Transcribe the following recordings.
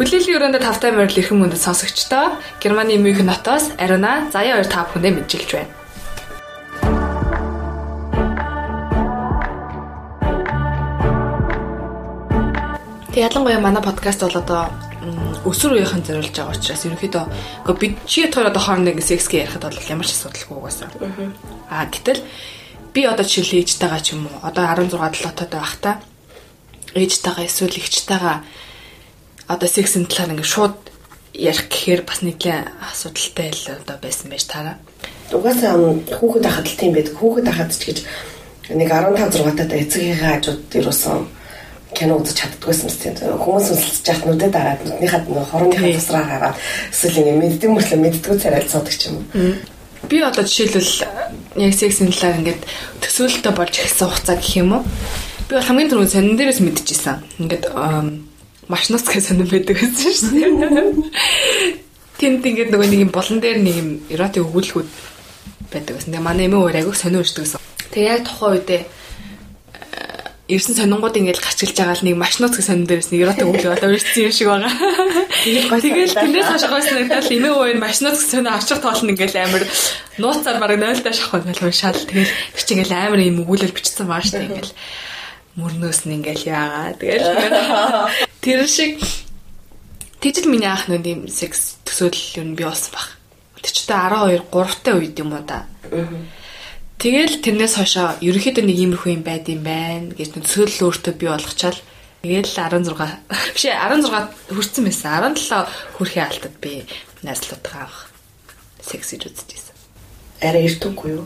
Хүлээлгийн өрөөндө тавтай морил эрхэм мөндөд сонсогчдоо Германы Мюнхен хотоос хоёр та бүхэндээ мэдчилж байна. Тэг ялангуяа манай подкаст бол одоо өсвөр үеийнхэн зориулж байгаа учраас ерөнхийдөө гоо бид чи хоёр одоо хоорондоо сексгээ ярихад бол ямар ч асуудалгүй угаасаа. Аа гэтэл би одоо жишээл ээжтэйгаа ч юм уу одоо 16 7 байхдаа ээжтэйгаа эсвэл эгчтэйгаа одоо сексийн талаар ингээд шууд ярих гэхээр бас нэгэн асуудалтай л одоо байсан байж таараа. Угаасаа хүүхэд ахад л тийм байдаг. Хүүхэд ахад ч гэж нэг 15 6 таа эцэгийнхээ хажууд ирсэн кино үзэж чаддгүйсэн мэт хүмүүс үнсэлж яхад нүдэ дараад нүднийхад хорооныхаа тусраа гараад эсвэл ингэ мэддэг мөртлөө мэддэггүй царай цуудаг ч юм уу. Би одоо жишээлбэл яг сексийн талаар ингээд төсөөлөлтөй болж эхэлсэн хугацаа гэх юм уу. Би бол хамгийн түрүүнд сонин дээрээс мэдчихсэн. Ингээд машинаас гэх сонин байдаг гэсэн шүү дээ. Тэнд ингээд нөгөө нэг юм болон дээр нэг юм эротик өгүүлгүүд байдаг гэсэн. Тэгээ манай эмээ өөр агиг сонин өрчдөг гэсэн. Тэгээ яг тухайн үедээ ирсэн сонингууд ингээд гачилж байгаа л нэг машинууд гэх сонин дээрээс нэг эротик өглөө одоо өрчсөн юм шиг байгаа. Тэгэл тэндээс хойш гойсон нэгтэл эмээ уур машинууд гэх сонин авчих тоол нь ингээд амар нууцаар баг 0 даш авах нь шал тэгэл тэр чинь ингээд амар юм өгүүлэл бичсэн баа штэ ингээд мөрнөөс нь ингээд яагаа тэгэл тэр шиг Тэгжл миний анх нүд юм секс төсөөлөл юм би болсон баг. Та 12 3 та үед юм уу да. Тэгэл тэрнээс хойшоо ерөнхийдөө нэг иймэрхүү юм байд юм байна гэж төсөөлөл өөртөө бий болгочаал Тэгэл 16 биш 16 хүрсэн байсан. 17 хүрэхээ алтад би найзлуудгаа авах секс хийж үзчихсэн. Арай эртүггүй юу?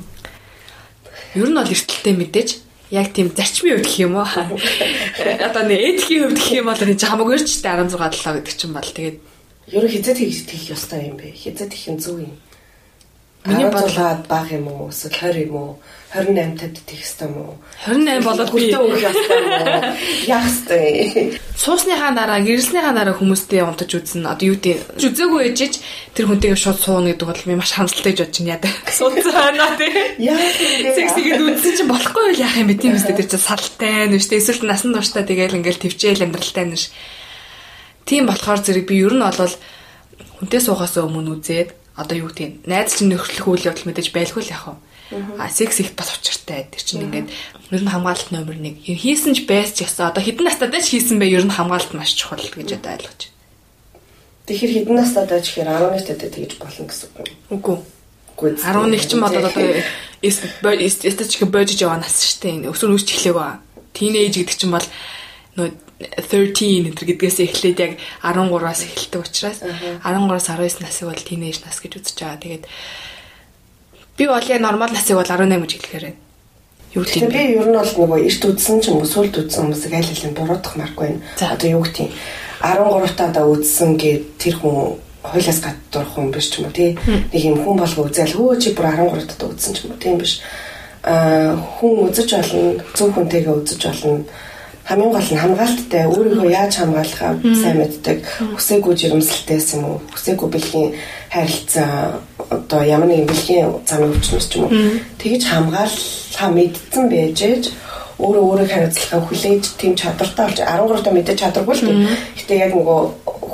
Ер нь бол эртэлтэй мэдээж яг тийм зарчмын хувьд гэх юм уу? Одоо нэг этикийн хувьд гэх юм бол нэг хамаагүй ч 16 7 гэдэг чинь бол тэгээд ер нь хизээд хийх ёстой юм бэ? Хизээд хийх нь зөв юм. Миний бодлоод баг юм уу? Эсвэл 20 юм уу? 28 тад тийх хэвээр юм уу? 28 болоод би? Яах хэвээр. Суусныхаа дараа, гэрэлснийхаа дараа хүмүүстэй унтаж үзнэ. Одоо юу гэдэг үзээгүй ээжиж тэр хүнтэйгээ шууд сууна гэдэг бол маш хамсалтай гэж бодож байна яа. Суудсан байна тий. Яа. Сексигэд үзсэн чинь болохгүй л яах юм бэ тийм үстэй тэр чинь салтай нь дээ. Эсвэл насан туршдаа тэгээл ингээл төвчээл амьдралтай нь ш. Тийм болохоор зэрэг би ер нь бол хүнтэй суугаас өмнө үзээд одоо юу гэдэг найз чинь нөхөрлөх үйл явдал мэдээж байлгүй л яах вэ? А секс их бас учиртай. Тэр чинь ингээд ер нь хамгаалалт номер 1. Хийсэн ч байс ч гэсэн одоо хэдэн настайдаа ч хийсэн бай ер нь хамгаалалт маш чухал гэж одоо ойлгож байна. Тэгэхээр хэдэн настайдаа ч гэхээр 11 тадаа тэгж болно гэсэн үг. Үгүй. Үгүй. 11 ч юм одоо одоо эстетик бодож яваа нас шүү дээ. Өсвөр үүсч эхлэх ба. Тинейж гэдэг чинь бол нөө 13 энэ гэдгээс эхлээд яг 13-аас эхэлдэг учраас 13-аас 19 насыг бол тинейж нас гэж үзэж байгаа. Тэгээд би бол яг нормал насыг бол 18 гэж хэлэхээр байна. Юу тийм би ер нь бол нөгөө эрт үдсэн ч юм уу сүлд үдсэн хүмүүсийг аль хэлийн буруутгах маргүй байна. Одоо юу гэх тийм 13 таа да үдсэн гэд тэр хүн хойлоос гадуурх хүн биш ч юм уу тий. Нэг юм хүн болго үзэл хөө чи бүр 13 таа үдсэн ч юм уу тийм биш. Аа хүн үзэж болно, зөв хүнтэйгээ үзэж болно хамгийн гол нь хамгаалттай өөрийгөө яаж хамгаалахаа сайн мэддэг. Хүсээгүй жирэмсэлтэйс юм уу? Хүсээгүй бэлгийн харилцаа одоо ямар нэгэн бэлгийн замын өвчнөс ч юм уу? Тэгж хамгаалахаа мэдсэн байж ээж өөрөө өөрийг хариуцлахаа хүлээж тийм чадвартай болж 13 та мэдээж чадваргүй л. Гэтэ яг нөгөө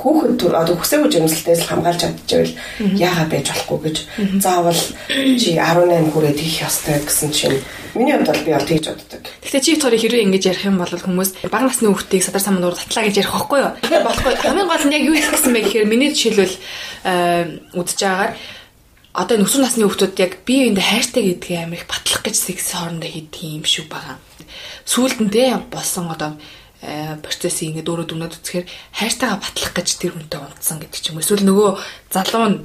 хүүхэд төр одоо хүсээгүй жимсэлтээс л хамгаалж чадчихвэл яагаад байж болохгүй гэж заавал чи 18 хүрээд хийх ёстой гэсэн чинь миний хувьд бол би бол тэгж боддог. Гэтэ чи төрөө хэрвээ ингэж ярих юм бол хүмүүс бага насны хүүхдийг садар саманд уур татлаа гэж ярих байхгүй юу? Тэгэхээр болохгүй. Хамгийн гол нь яг юу гэсэн бэ гэхээр миний жишээлбэл үдж байгаагаар одоо нөхцөл насны хүүхдүүд яг бие биендээ хайртай гэдгийг амар их батлах гэж секс хоорондоо хийдэг юм шүү байгаа сүүлд нь тэ болсон одоо э, процессыг ингээд өөрөө дүнээд үзэхээр хайртайгаа батлах гэж тэр хүнтэй унтсан гэдэг ч юм. Эсвэл нөгөө залуу нь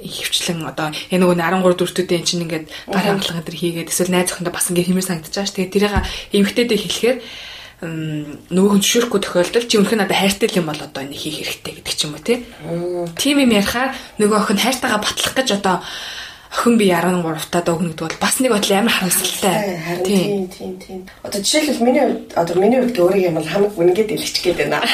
хөвчлэн одоо яг нөгөө 13 дөрөвтөдөө эн чинь ингээд гар хангалга энэ хийгээд эсвэл найз охиндоо бас ингээд хэмээр санагдаж байгаа ш. Тэгээ тэрийг эмгтээдээ хэлэхээр нөгөө хүн зөвшөөрөхгүй тохиолдолд чи өмнөх нь надад хайртай юм бол одоо энэ хийх хэрэгтэй гэдэг ч юм уу тийм юм ярихаар нөгөө охин хайртайгаа батлах гэж одоо охин би 13 таад өгнө гэдэг бол бас нэг бодлоо амар харамсалтай. Тийм тийм тийм. Одоо жишээлбэл миний одоо миний хувьд өөрийг юм бол хамаг үнгээд илгчих гээд байна.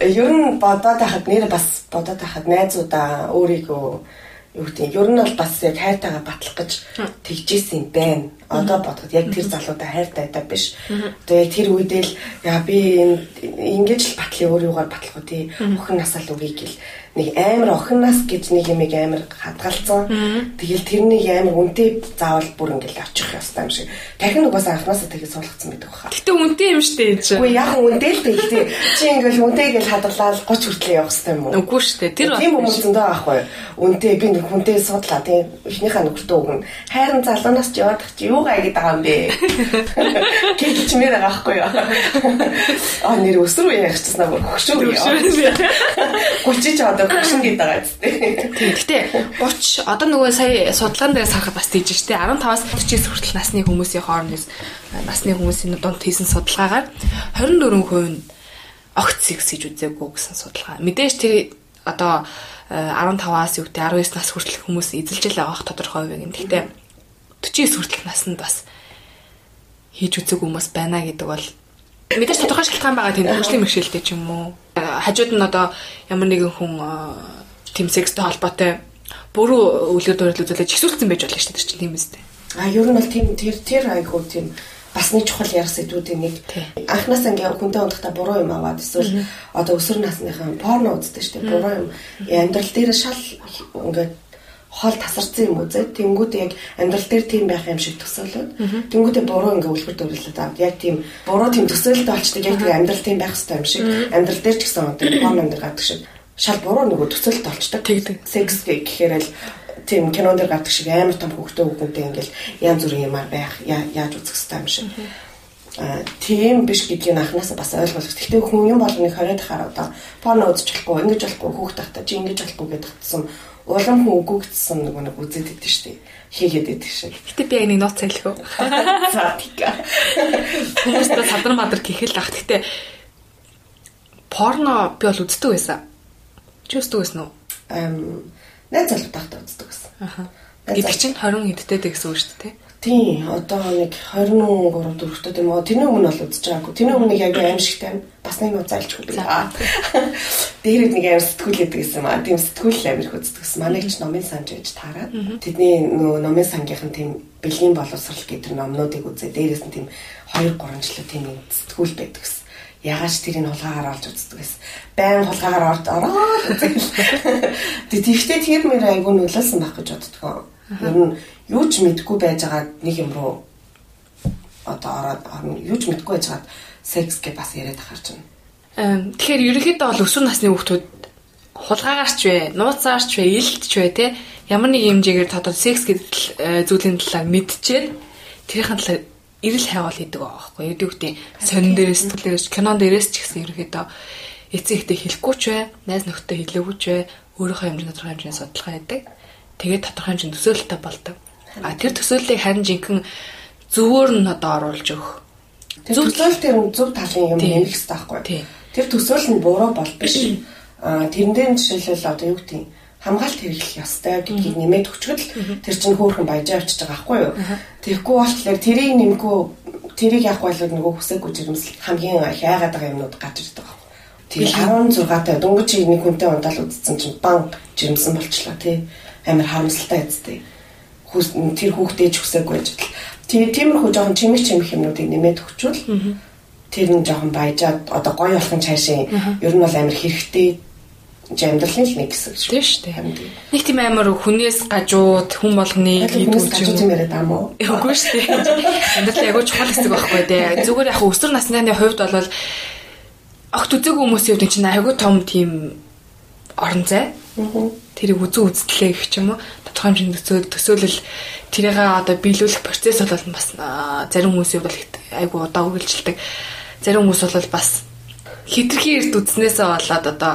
Ер нь бодоод байхад нэр бас бодоод байхад найзуудаа өөрийгөө юу гэдэг ер нь бол бас яг хайртайгаа батлах гэж тэгжсэн байна. Одоо бодоход яг тэр залуудаа хайртайтай биш. Одоо яг тэр үедээ л яа би ингэж л батлын өөрийгөө батлах уу тий. Охин насаал үгийг л нэг амар охиноос гэж нэг юм амар хадгалсан. Тэгэл тэрнийг амар үнтэй заавал бүр ингээл очих ёстой юм шиг. Дахин угаас анханасаа тэгээ суулгацсан байдаг баха. Гэтэ үнтэй юм штэ ээж. Үгүй яг үнтэй л дээ. Чи ингээл үнтэй гэж хадгалаад 30 хүртэл явах хэрэгтэй юм уу? Үгүй штэ. Тэр тийм хүмүүс зөндөө аахгүй. Үнтэй би нэг хүнтэй судлаа тийм эхнийхээ нөхөртөө өгнө. Хайрын залуунаас ч яваад чи юугаа ингэж байгаа юм бэ? Гэж мээр байгаа аахгүй юу? Аа нэр өсрөө яахчихсан аа хөгшөө. 30 ч одоо хөшин гээд байгаа зү. Гэтэ 30 одоо нөгөө сая судалгаан дээр сарахад бас тийж штэ 15-аас 40-с хүртэл насны хүмүүсийн хооронд насны хүмүүсийн дунд хийсэн судалгаагаар 24% нь огт секс хийж үзээгүй гэсэн судалгаа. Мэдээж тэр одоо 15-аас юу гэдэг 19 нас хүртэл хүмүүс эзэлж байгаах тодорхой хувь юм. Гэхдээ 40-с хүртэл наснд бас хийж үзээгүй хүмүүс байна гэдэг бол мэдээж тодорхой шалтгаан байгаа тийм хөгжлийн бэрхшээлтэй ч юм уу. Хажууд нь одоо ямар нэгэн хүн тийм секстэй холбоотой буруу үйл явдал үзүүлж ихсүүлсэн байж болно шүү дээ чинь тийм үстэй. А ер нь бол тийм тэр тэр айгуу тийм бас нэг чухал ярих сэдвүүдийн нэг. Анхнаас ингээ хүнтэй унтахта буруу юм аваад эсвэл одоо өсвөр насныхан порно үздэг шүү дээ буруу юм. Амьдрал дээр шал ингээ хоол тасарсан юм уу зэ? Тэнгүүд яг амьдрал дээр тийм байх юм шиг төсөөлөд тэнгүүдээ буруу ингээ үлгэр дуурлаад аваад яг тийм буруу тийм төсөөлөлтөй болчтой яг тийм амьдрал тийм байх хэрэгтэй юм шиг. Амьдрал дээр ч гэсэн одоо порно дээр гадаг шиг. Шал буруу нөгөө төсөөлөлт болчтой. Тэгдэг. Секс гэхээр л тийм кинон дээр гадаг шиг амар том хөвгтөө хөвгөнтэй ингээл янз бүрийн юмар байх яаж үзэх хэрэгтэй юм шиг. Тийм биш гэдгийг анханасаа бас ойлгох. Гэхдээ хүн юм болгоныг хориод хараа одоо порно үзэж болохгүй, ингэж болохгүй, хүүхд тахта чи ингэж болохгүй гэдэг татсан улам хүн үгүйгдсэн нэг нэг үзээд идэв штэ хийгээд идэв шиг. Гэтэ би яг нэг ноц цайлах уу. За тика. Хүмүүст садар мадар гэхэл ах. Гэтэ порно би бол үздэг байсан. Чи үздэг байсан уу? Эм найз залуу тахта үздэг байсан. Аха. Гэвч чинь 20 хэдтэй гэсэн үг шүү дээ? Тийм, одоо нэг 23 4-т юм уу. Тэрний өмнө бол үзэж байгаагүй. Тэрний өмнө яг аим шигтэй бас нэг нууц айлч хүү. Дээрээ нэг аим сэтгүүлээд гэсэн юм аа. Тийм сэтгүүл амир үздэг гэсэн. Манайг ч номын санж гэж таараад тэдний нөгөө номын сангийнхан тийм бэлгийн боловсрал гэдэг номнуудыг үзээ. Дээрээс нь тийм 2 3 жилийн тийм сэтгүүл байдаг гэсэн ягааш тэрийг хулгаагаар олж үздэг гэсэн. Байн хулгаагаар орд ороод үзэл. Тэгтээ тэр мөр айгүй нөлөөлсөн байх гэж боддгоо. Ер нь юу ч мэдгүй байж байгаа нэг юм руу одоо ороод орно. Юу ч мэдгүй байж хаад секс гэж бас яриад ахарч байна. Тэгэхээр ерөнхийдөө бол өсвөр насны хүүхдүүд хулгаагаарч вэ, нууцаарч вэ, илтч вэ те ямар нэг хэмжээгээр тодор секс гэдэг э, зүйлийн талаар мэдчихээд тэрийн талаар эрэл хайвал хийдэг байгаа байхгүй юу? Юу гэдэг сонин дээрээс төлөөс кинон дээрээс ч гэсэн ерөнхийдөө эцэг ихтэй хэлэхгүй ч вэ, найз нөхдөд хэлээгүй ч вэ, өөрийнхөө хэмжээний тодорхой хэмжээний судалгаа хийдэг. Тэгээд тодорхой хэмжээний төсөөлөлтөй болдог. А тэр төсөөллийг харин жинхэнэ зөвөр нь одоо оруулж өгөх. Тэр төсөөлөл тэр зөв талын юм нэмэх хэрэгтэй байхгүй. Тэр төсөөлөл нь буруу бол биш. А тэрнээ жишээлбэл одоо юу гэдэг хамгаалт хэрэглэх ёстой гэдгийг нэмээд өчгөл тэр чинь хөөрхөн баяжаа авчиж байгаа байхгүй юу. Тэгэхгүй болохоор тэрийг нэмэхгүй тэрийг явах бол нөгөө хүсээгүй жирэмсэл хамгийн хайгаад байгаа юмнууд гарч ирдэг байхгүй. Тэгээ 16 таа дөнгөж нэг хүнтэй ундаал үзсэн чинь бан жирэмсэн болчлаа тий. Амар харамсалтай эцтэй тэр хүүхдээ ч хүсээгүй байж байтал. Тэгээ тиймэрхүү жоохон чимэг чимэг юмнуудыг нэмээд өгчвөл тэр нь жоохон баяжаад одоо гоё болох нь цаашаа ер нь бол амар хэрэгтэй амьдралын л нэг хэсэг шүү. Тийм шүү дээ. Нэг тийм амар хүнээс гажууд хүн болгоны хийдүүл юм яриад байгаа мó. Үгүй шүү дээ. Амьдрал ягуу чухал хэсэг байхгүй дээ. Зүгээр яг өсвөр насны хувьд бол огт үзээгүй хүмүүсийн хувьд чинь аягүй том тийм орон зай. Тэрийг үзэн үзтлээ гэх юм уу тодорхой хэмжээнд төсөөл төсөөлөл тэрийг одоо биелүүлэх процесс бол бас зарим хүмүүсийн бол айгу удаа үргэлжилдэг. Зарим хүмүүс бол бас хитрхи эрт үзнээсээ болоод одоо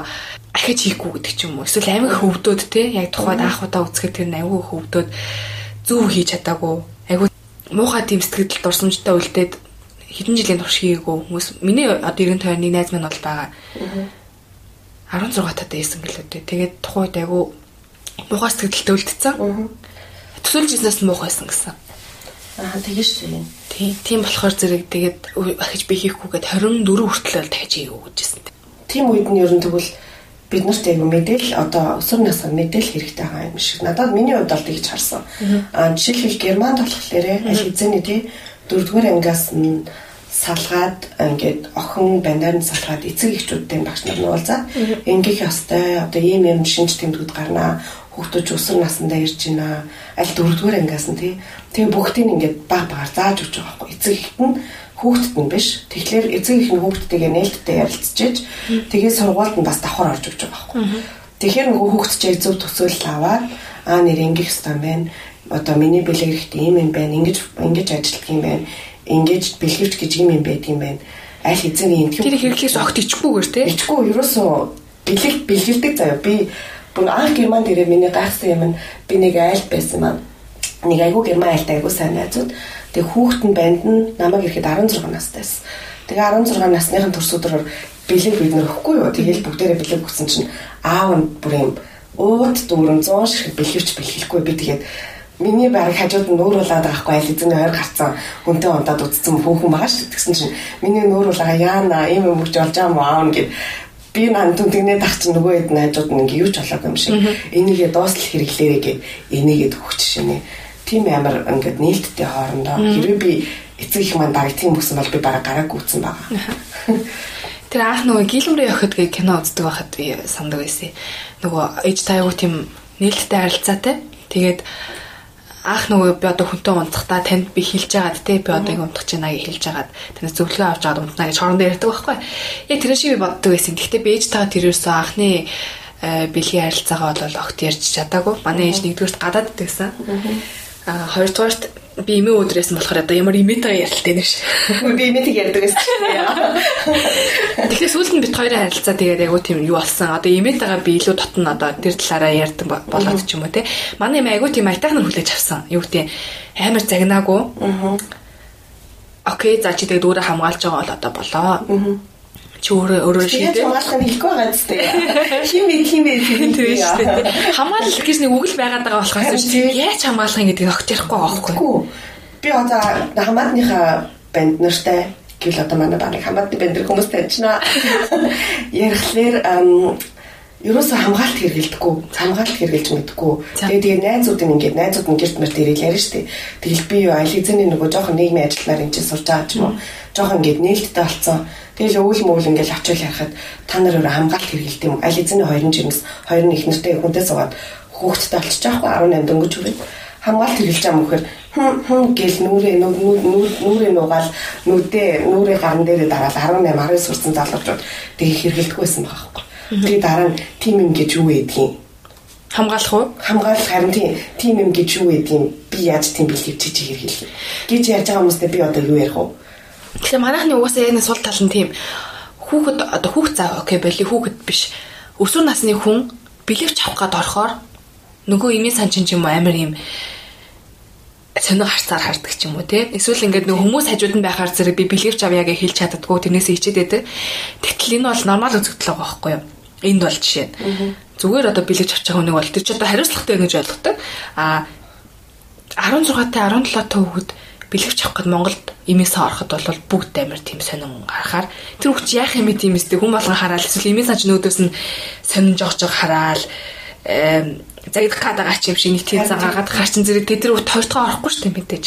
ахиж хийхгүй гэдэг ч юм уу. Эсвэл амин хөвдөөд те яг тухайд анх удаа үзэхэд тэр аюу хөвдөөд зүв хийж чадаагүй. Айгу муухай тийм сэтгэл дурсамжтай үлдээд хэдэн жилийн турш хийгээгүй хүмүүс миний одоо 90 тойрны найз минь бол байгаа. 16 татаа ийсэн гэлээ. Тэгээд тухайд айгу муухай сэтгэлдээ үлдсэн. Төсөөлж ирснээс муухайсан гэсэн. Аа тэгэж шүү. Тийм тийм болохоор зэрэг тэгээд ахиж би хийхгүйгээд 24 хүртэл дахиж хийгээгүй гэжсэн. Тийм үед нь ер нь тэгвэл бид нарт яг мэдээл одоо өсвөр насны мэдээл хэрэгтэй байгаа юм шиг. Надад миний хувьд бол тэгж харсан. Аа жишээлбэл Германд болохоор аль хэзээний тий дөрөвдүгээр ангиас нь салгаад ингээд охин банаар нь салгаад эцэг эхчүүдтэй багш нар нь уулзаад ингээх ёстой. Одоо ийм юм шинж тэмдгүүд гарнаа хүүхдүүд өсвөр насндаа ирж байна. Аль дөрөвдүгээр ангиас нь тий тэгээ бүгдийг ингээд баг багаар зааж өгч байгаа байхгүй. Эцэг эхт нь хүүхдэд нь биш. Тэгэхээр эцэг их нь хүүхдтэйгээ нээлттэй ярилцчихэж тэгээ сургуульд нь бас давхар орж өгч байгаа байхгүй. Тэгэхээр нөгөө хүүхд чиг зөв төсөөлөл аваад аа нэр ингэх ёстой юм байна. Одоо миний бэлэг хэрэгтэй юм юм байна. Ингэж ингэж ажиллах юм байна ингэж бэлгэвч гэж юм юм байдаг юм байна. Аль хэзээ юм тэр хэрэглээс огт ичгүүгээр те. Ичгүй ерөөсөө бэлэг бэлгэлдэг заяа. Би бүр анх герман дээрээ миний гайхсан юм нь би нэг айл байсан маань. Нэг айгуу герман айлтай айгуу сайн найзууд. Тэг хүүхэд нь банд нь намайг ирэхэд 16 настай байсан. Тэгээ 16 насныхын төрсөдрөөр бэлэг бид нэр өгөхгүй юу. Тэгээл бүгдээрээ бэлэг өгсөн чинь аав нь бүр юм ууд дүүрэн 100 шиг бэлгэвч бэлгэлэхгүй би тэгээд миний баг хажууд нь нүүр улаад байгаа хгүй аль эзэн ойр гарцсан. Хүнтэй унтаад утцсан хүүхэн байгаа шүү тэгсэн чинь миний нүүр улаага яана ийм юм өгч олж байгаа мó аав гэд. Би нан түнтгнээ тах чинь нөгөө хэд найзууд нь ингээ юу ч болоогүй юм шиг. Энийгээ дуустал хэрэглээрэй гэд энийгээ төгч шинэ. Тийм амар ингээд нээлттэй хоорондоо. Хэрвээ би эцэг их маань баг тийм өгсөн бол би бараг гараг гүйтсэн байгаа. Тэр анх нөгөө гилмрээ явахад гэ кино үздэг байхад сандаг байсан. Нөгөө ээж тайгуу тийм нээлттэй харилцаатай. Тэгээд анх нөгөө би одоо хүнтэй унтахдаа танд би хэлж байгаад те би одоо ингэ унтах чинь аяа хэлж байгаад танаас зөвлөгөө авч аваад унтнаа гэж хоорондоо ярьдаг байхгүй. Яг тэр шиг би боддог байсан. Гэхдээ би ээж тагаа тэрөөсөө анхны э, бэлгийн харилцаагаа бол огт ярьж чадаагүй. Манай ээж нэгдүгээрт гадаад идэгсэн. Аа хоёрдугаарт би эмээ өдрөөсөн болохоор одоо ямар эмээтэйгээ ярилтай нэ ш. Би эмээтэйг ярьдаг гэсэн. Тэгэхээр сүүлд нь бит хоёрын харилцаа тэгээд айгуу тийм юу болсон. Одоо эмээтэйгээ би илүү дотн одоо тэр талаараа ярьдаг болоод ч юм уу те. Манай эмээ айгуу тийм айтайхан хүлээж авсан. Юу гэдэг амар загнаагүй. Аа. Окей, за чи тэгээд өөрөө хамгаалж байгаа бол одоо болоо. Чи өөрөө өөрөө шийдээ. Хамгаалах нь хэлэхгүй байгаа зү. Хим бэ хим бэ тийм шүү дээ. Хамгаалал гэж нэг үгэл байгаад байгаа болохоос яаж хамгаалах юм гэдгийг огт ярихгүй байгаа байхгүй. Би одоо хамаатныхаа банд нартай гэвэл одоо манай баг хамаатны банд хүмүүс таньчнаа. Ярихлаар ерөөсө хамгаалт хэрэгэлдэггүй хамгаалт хэрэгэлж мэдгүй тэгээ тэгээ найзууд нь ингээд найзууд нь гэрт мэрт ирэл ярина штэ тэгэл би юу аль хэзээний нөгөө жоохон нийгмийн ажиллаар энэ чинь сурч байгаа ч юм уу жоохон ингээд нээлттэй болцсон тэгэл өвөл мөвөл ингээд очил ярахад та нар өөрөө хамгаалт хэрэгэлдэг юм. Аль хэзээний 20 жирэмс 20 их нэртэй хүнтэй суугаад хүүхдтэй болчих жоохгүй 18 дөнгөж үрээд хамгаалт хэрэглэж байгаа мөхөр хм хм гэл нүрээ нүрээ нугаал нүдээ нүрээ гарн дээрээ дараад 18 19 сурсан залуучууд тэгээ хэрэгэлдэг байсан байгаа байхгүй Тэгээ дараа нь тим юм гэж юу гэдгийг хамгаалах уу? Хамгаалах харин тийм юм гэж юу гэдгийг би яаж тийм бэлгэв чи чи хэрхэлээ. гэж ярьж байгаа хүмүүстэй би одоо юу ярих вэ? Тэгэхээр манайхны угаасаа яг нэг сул тал нь тийм хүүхэд одоо хүүхд заа окей боли хүүхэд биш. Өсвөр насны хүн бэлэвч авах гээд орохоор нөгөө имийн санчин ч юм амар юм сонир харцаар хардаг ч юм уу те эсвэл ингээд нэг хүмүүс хажууд нь байхаар зэрэг би бэлгэвч авъя гэж хэлж чаддгүй тэрнээсээ хичээд байдаг. Тэгтэл энэ бол нормал үзэгдэл байгаа байхгүй юу? Энд бол жишээ. Зүгээр одоо бэлгэж авч байгаа хүнийг бол тэр чи одоо хариуцлагатай гэж ойлгодог. А 16-тай 17-тай хүүхэд бэлгэж авах гээд Монголд имээсээ ороход бол бүгд амар тийм сонин харахаар. Тэр хүүхд яах юм бэ тийм эстэй хүн болгон хараад эсвэл имээ санч нөөдөөс нь сонин жоох жоох хараад загидах гад байгаа ч юм шиг нэг тийм загаагаад хаачин зэрэг тэр хүүхд хоёртоо орохгүй шүү дээ мэдээж.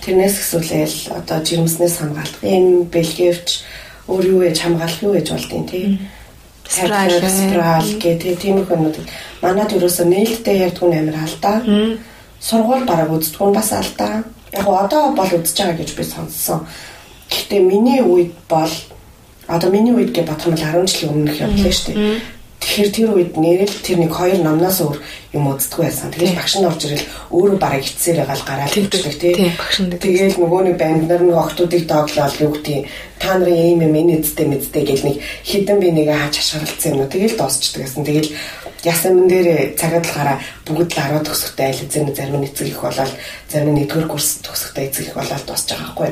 Тэрнээс гэсүүлэл одоо жирэмснээс хамгаалах юм бэлгэвч өөр юу гэж хамгаалах юу гэж болдیں۔ тий спираль гэдэг тийм их юмнууд манад ерөөсөө нээлттэй ярьдгүй амир алдаа. Сургууль бараг үздэг нь бас алдаа. Яг одоо бол үзэж байгаа гэж би сонссон. Гэхдээ миний үед бол одоо миний үед гэж бодох юм бол 10 жилийн өмнөх явдлаа шүү дээ. Тэгэхээр тэр үед нэрэл тэр нэг хоёр номноос өөр юм узддаг байсан. Тэгээд багш нь орж ирэл өөрөө бараг ицсээр гал гараад хэлдэг тий. Тэгээд нөгөө нэг банд нар нэг охтуудыг дооглол юу гэдэг та нарын ийм юм энэ эцтэй мэдтэй гэл нэг хідэн би нэгэ хаач хашгиралцсан юм уу. Тэгэл дуусчдаг гэсэн. Тэгэл ясан мэн дээр цагаад гараа бүгд л 10 төгсөхтэй айл эзэн зарим нь эцэг их болоод зарим нь 1-р курс төгсөхтэй эцэг их болоод дуусч байгаа байхгүй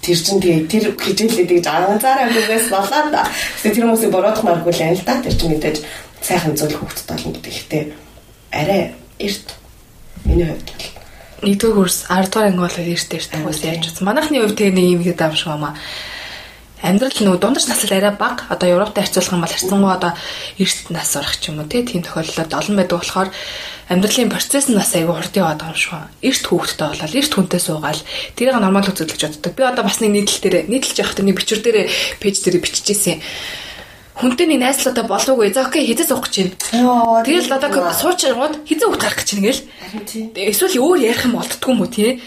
тэр чин тэгээ тэр хичээлээ тэгж анзаараа бүгээс болоо да. Тэгээ тэр хүмүүсийг бороодох маргүй л л да. Тэр чин мэдээж сайхан зүйл хөвгт болно гэдэг. Гэхдээ арай эрт миний хувьд бол нэгдүгээр курс 10 дугаар анги болоод эрт эрт хүмүүс яаж утсан. Манайхны хувьд тэгээ нэг юм ихэд аим шиг бамаа. Амьдрал нөгөө дундаж насал арай бага. Одоо Европтой харьцуулах юм бол харьцангуй одоо эрт нас орох ч юм уу тийм тохиолдлууд олон байдаг болохоор амьдралын процесс нь бас айгүй хурд яваад байгаа юм шиг. Эрт хүүхдтэй болоод эрт хүнтэй суугаал тэрийг нормал үзүүлж боддог. Би одоо бас нэг нийтлэл дээр нийтлж явах тэр нэг бичвэр дээр пэйж дээр биччихсэн хүнтэй нэг найзлуудаа болоогүй. За окей хэдээс уух гэж байна. Тэгэл одоо суучрангууд хизээ хүүхд гарах гэж байна гэл. Эсвэл өөр ярих юм болтдгүй юм уу тий.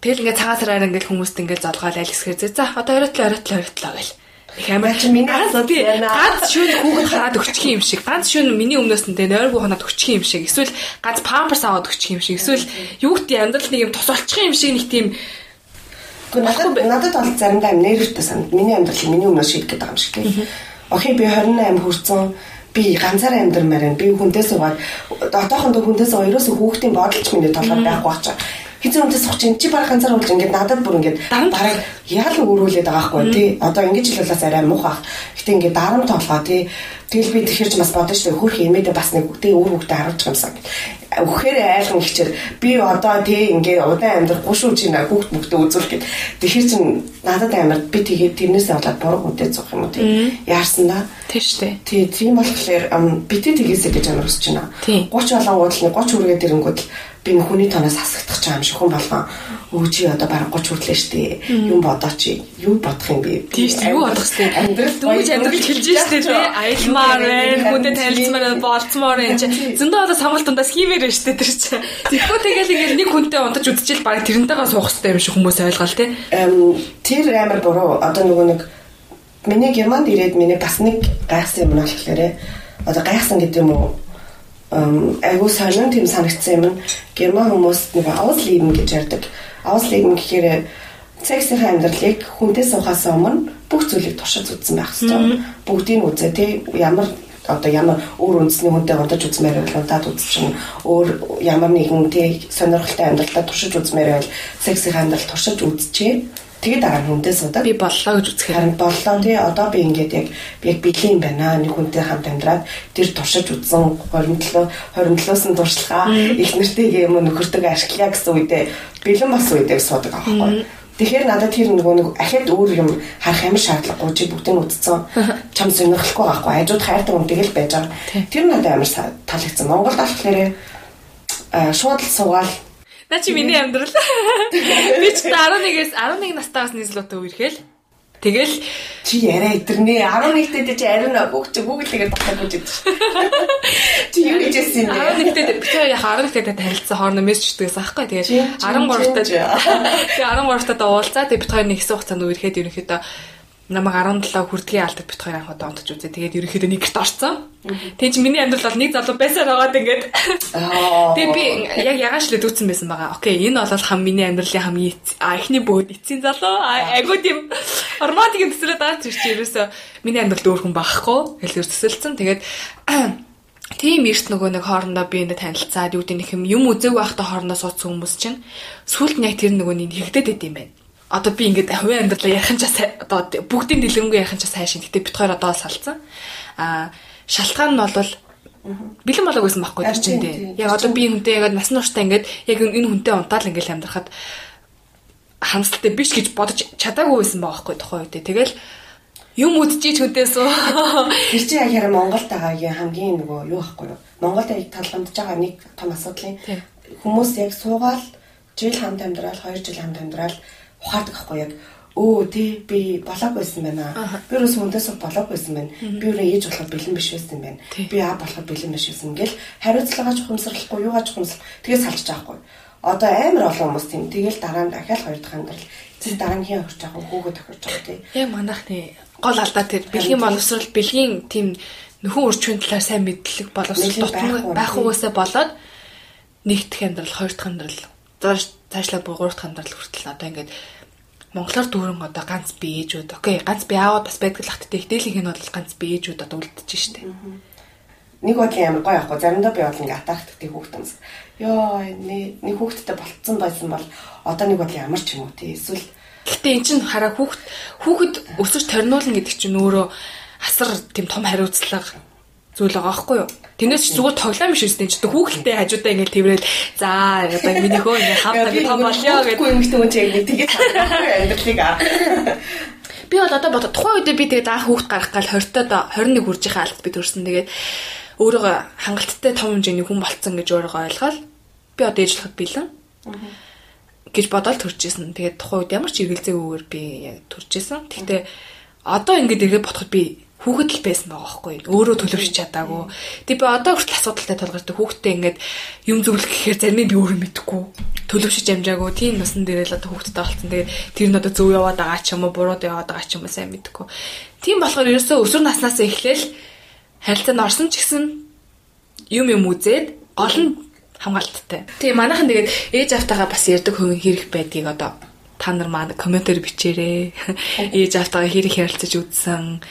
Тэгэл ингээд цагаан сараар ингээд хүмүүст ингээд золгоол айлсгэр зэ. За одоо оройтл оройтл оройтл гэл. Их амар чи миний асууд ганц шүн хүүхэд хараад өгчих юм шиг. Ганц шүн миний өмнөөс нь тэ нойргүй ханаад өгчих юм шиг. Эсвэл ганц памперс аваад өгчих юм шиг. Эсвэл юу гэдэг амьдрал нэг юм тус олчих юм шиг нэг тийм Гэхдээ надад бол заримдаа юм нэрвэртэй санаад миний амьдрал миний өмнөөс шийдэх гэдэг юм шиг тийм. Окей би 28 хүрсэн би ганцаараа амьдрмаар байна. Би хүнтэй суугаад одоохондоо хүнтэй суу ерөөсөө хүүхдийн бодолч миний толгойд байхгүй очоо хизээ үнтэй суух чинь чи баг ганцаар уулж ингээд надад бүр ингээд бараг яал өөрүүлээд байгаа байхгүй тий. Одоо ингэж хэлүүлээс арай муухай гэтээ ингээд дарам тоолгоо тий. Тэгэл би тэгэхэрч бас бодож шүү хөрх имэдэ бас нэг тий өөр хүүхдээ харуулж юмсан өгөхээр айлхан ихчээр би одоо тий ингээ удаан амьдрахгүй шүү чи хүүхд мөхтө үзүүлэх гэд. Тэгэхээр чин надад амар би тэгээд тэрнээс болоод буруу хүнтэй зовх юм уу тий. Яарсан да? Тий штэ. Тий тийм болохоор би тий тгийсэ гэж амар хүсэж байна. 30 болонгууд л 30 хүргээд ирэнгүүд л би хүний тоноос хасагдах ч юм шиг хүн болгоо өөчи одоо бараг 30 хүртлээ штэ. Юм бодоо чи. Юу бодох юм бэ? Тийш юу бодох штэ? амьдрал дүүж амьдрал хэлж штэ тий. аялмаар байна хүнтэй танилцмаар болцмоор энэ зөндөө одоо сонголт дундаас хиймээр байна штэ тэр чи. Тэгэхгүй тэгэл ингээд нэг хүнтэй унтаж үдчихэл бараг тэрнтэйгээ суух хэрэгтэй юм шиг хүмүүс ойлгол тий. Тэр амар буруу. Одоо нөгөө нэг миний германд ирээд миний бас нэг гайхсан юм болохоор одоо гайхсан гэдэг юм уу айгуу сонин тийм санагдсан юм. Герман хүмүүс нэг ауслибн гэж ярьдаг. Ауслибн гэхээр сексийн амьдралыг хүнтэй суухаас өмнө бүх зүйлийг туршиж үзсэн байх хэрэгтэй. Бүгдийг үзээ тий ямар одоо ямар өөр үндэсний хүнтэй удаж үзмээр байвал удаад үзчихнэ. Өөр ямар нэгэн тий сонирхолтой амьдралдаа туршиж үзмээр байвал сексийн амьдрал туршиж үзчихээ Тэгээд дараа нь хүнтэй суудаг. Би боллоо гэж үзэх харин боллоо тий. Одоо би ингээд яг яг бэлэн байна. Нэг хүнтэй хамт амьдраад тэр туршиж үзсэн 27 27-оос нь туршлахаа их нэртэйгээ юм нөхөртөг ашиглая гэсэн үедээ бэлэн бас үедээ суудаг аахгүй. Тэгэхээр надад тэр нөгөө нэг ахад өөр юм харах ямар шаардлагагүй чи бүгдийг үтцсэн. Чам сонирхолгүй байхгүй. Хажууд хайртай хүн тэгэл байж байгаа. Тэр надад амар таалагдсан. Монголд болохоор шууд л суугаал На чи миний амьдрал. Би ч 11-ээс 11 настайгаас нийслүүтэй үерхэл. Тэгэл чи яриа идэрнэ 11-тэй чи ариун бүгч гуглэгээр батгах гэж байдаг шүү. Чи юу гэж хэлсэн бэ? 11-тэй би яг 11-тэй танилцсан хоорондоо мессеждгээс аахгүй. Тэгээд 13-тай. Тэгээд 13-тай уулзаа. Тэгээд бит хоёр нэг хэсэг хугацаанд үерхэд ерөнхийдөө намайг 17 хүрдгийн алдаг бит хоёр анх удаа онтож үзээ. Тэгээд ерөнхийдөө нэг гэрт орсон. Тэгэж миний амьдрал бол нэг залуу байсаар байгаад ингээд. Тэгээд би яг ягааш л дүүцсэн байсан байгаа. Окей, энэ бол хам миний амьдралын хамгийн эхний бөөд эцсийн залуу. Айгуу тийм романтик төсрөө даарч ирчих ерөөсөө миний амьдралд өөр хүн байхгүй. Хэлээр төсөлцөн. Тэгээд Тийм эрт нөгөө нэг хоорондоо би энэ танилцаад юу гэдэг юм юм үзег байхдаа хоорондоо суудсан хүмүүс чинь сүулт нь яг тэр нөгөө нэг хэрэгдэд идэм байх одоо би ингээд хувийн амьдралаа ярих нь ч одоо бүгдийн дэлгэрэнгүй ярих нь ч хайшин. Гэтэ бит хоёр одоо салцсан. Аа шалтгаан нь бол бэлэн болоог байсан байхгүй тэр чинь дээ. Яг одоо би хүнтэй яг нас нууштай ингээд яг энэ хүнтэй унтаал ингээд амьдрахад хамсалтай биш гэж бодож чадаагүй байсан байгаа байхгүй тухайн үед. Тэгэл юм үдчихэж хүнээс үү. Тэр чинь яг хараа Монголд байгаагийн хамгийн нөгөө юу байхгүй юу? Монголд яг талхамдж байгаа нэг том асуудлын хүмүүс яг суугаал жил хамт амьдрал, 2 жил хамт амьдрал ухаадаг ахгүй яг өө тий би болоог байсан байна. Би юус хүнээс болоог байсан байна. Би юу ээж болоход бэлэн биш байсан байна. Би аа болоход бэлэн биш байсан гэл хариуцлагаа чухамсарлахгүй юугаа чухамсар тэгээ салж байгаа хгүй. Одоо амар олон хүмүүс тийм. Тэгэл дараа нь дахиад хоёр дахь амьдрал. Зэ дараа нь хин өгч байгаа хүүхэд тохирч байгаа тий. Яг манайх тий. Гол алдаа тэр. Бэлгийн боловсрал бэлгийн тийм нөхөн үрчүүн талаар сайн мэдлэг боловсрал дутмаг байх угаасаа болоод нэг дахь амьдрал хоёр дахь амьдрал цаашлаад бүр гурав дахь амьдрал хүртэл одоо ингээд монголоор дүүрэн одоо ганц би ээжүүд окей ганц би аавд бас байдаг л хаттай хідээлийнх нь бол ганц би ээжүүд одоо үлдчихэж штэ нэг бодлын амар гоё ахгүй заримдаа би бол ингээ атархдаг хүүхдэмс ёо нэг хүүхдтэй болцсон байсан бол одоо нэг бодлын ямар ч юм уу тий эсвэл Гэтэ эн чинь хараа хүүхд хүүхэд өсөж торниулна гэдэг чинь өөрөө асар тийм том хариуцлага зүйл байгаа байхгүй юу? Тэрнээс ч зүгээр тоглоом биш үстэй ч хүүхэлтэй хажуудаа ингээл тэрвэл за одоо миний хөө ингээ хамтаа том болё гэдэг. Юм ихтэй хүн чинь яг тэгээд амьдралыг Би бол одоо бод тухайн үедээ би тэгээд анх хүүхд гарах гал 20-тод 21 хүрж байгаа алт би төрсөн. Тэгээд өөрийгөө хангалттай том хэмжээний хүн болцсон гэж өөрийгөө ойлгоод би одоо ээжлэхэд бэлэн. гэж бодоод төржсэн. Тэгээд тухайн үед ямар ч эргэлзээгүйгээр би яг төржсэн. Гэхдээ одоо ингэж ирээд бодоход би хүүхэд л байсан байгаа байхгүй өөрөө төлөвшөж чадаагүй. Тэг би одоо хүртэл асуудалтай тулгардаг хүүхдтэй ингээд юм зөвлөх гэхээр зарим нь би өөрөө мэдэхгүй. Төлөвшөж амжаагүй. Тийм насан дээр л одоо хүүхдтэй болцсон. Тэгээ тэр нь одоо зөв яваад байгаа ч юм уу буруу яваад байгаа ч юм уу сайн мэдэхгүй. Тийм болохоор ерөөсөө өсвөр наснаас эхлээл харилцаанд орсон ч гэсэн юм юм үзээд гол нь хамгаалттай. Тэгээ манайхан тэгээд ээж автагаа бас ярддаг хүн хэрэг байдгийг одоо та нар маань комментээр бичээрэй. Ээж автагаа хэрэг ярилцаж үзсэн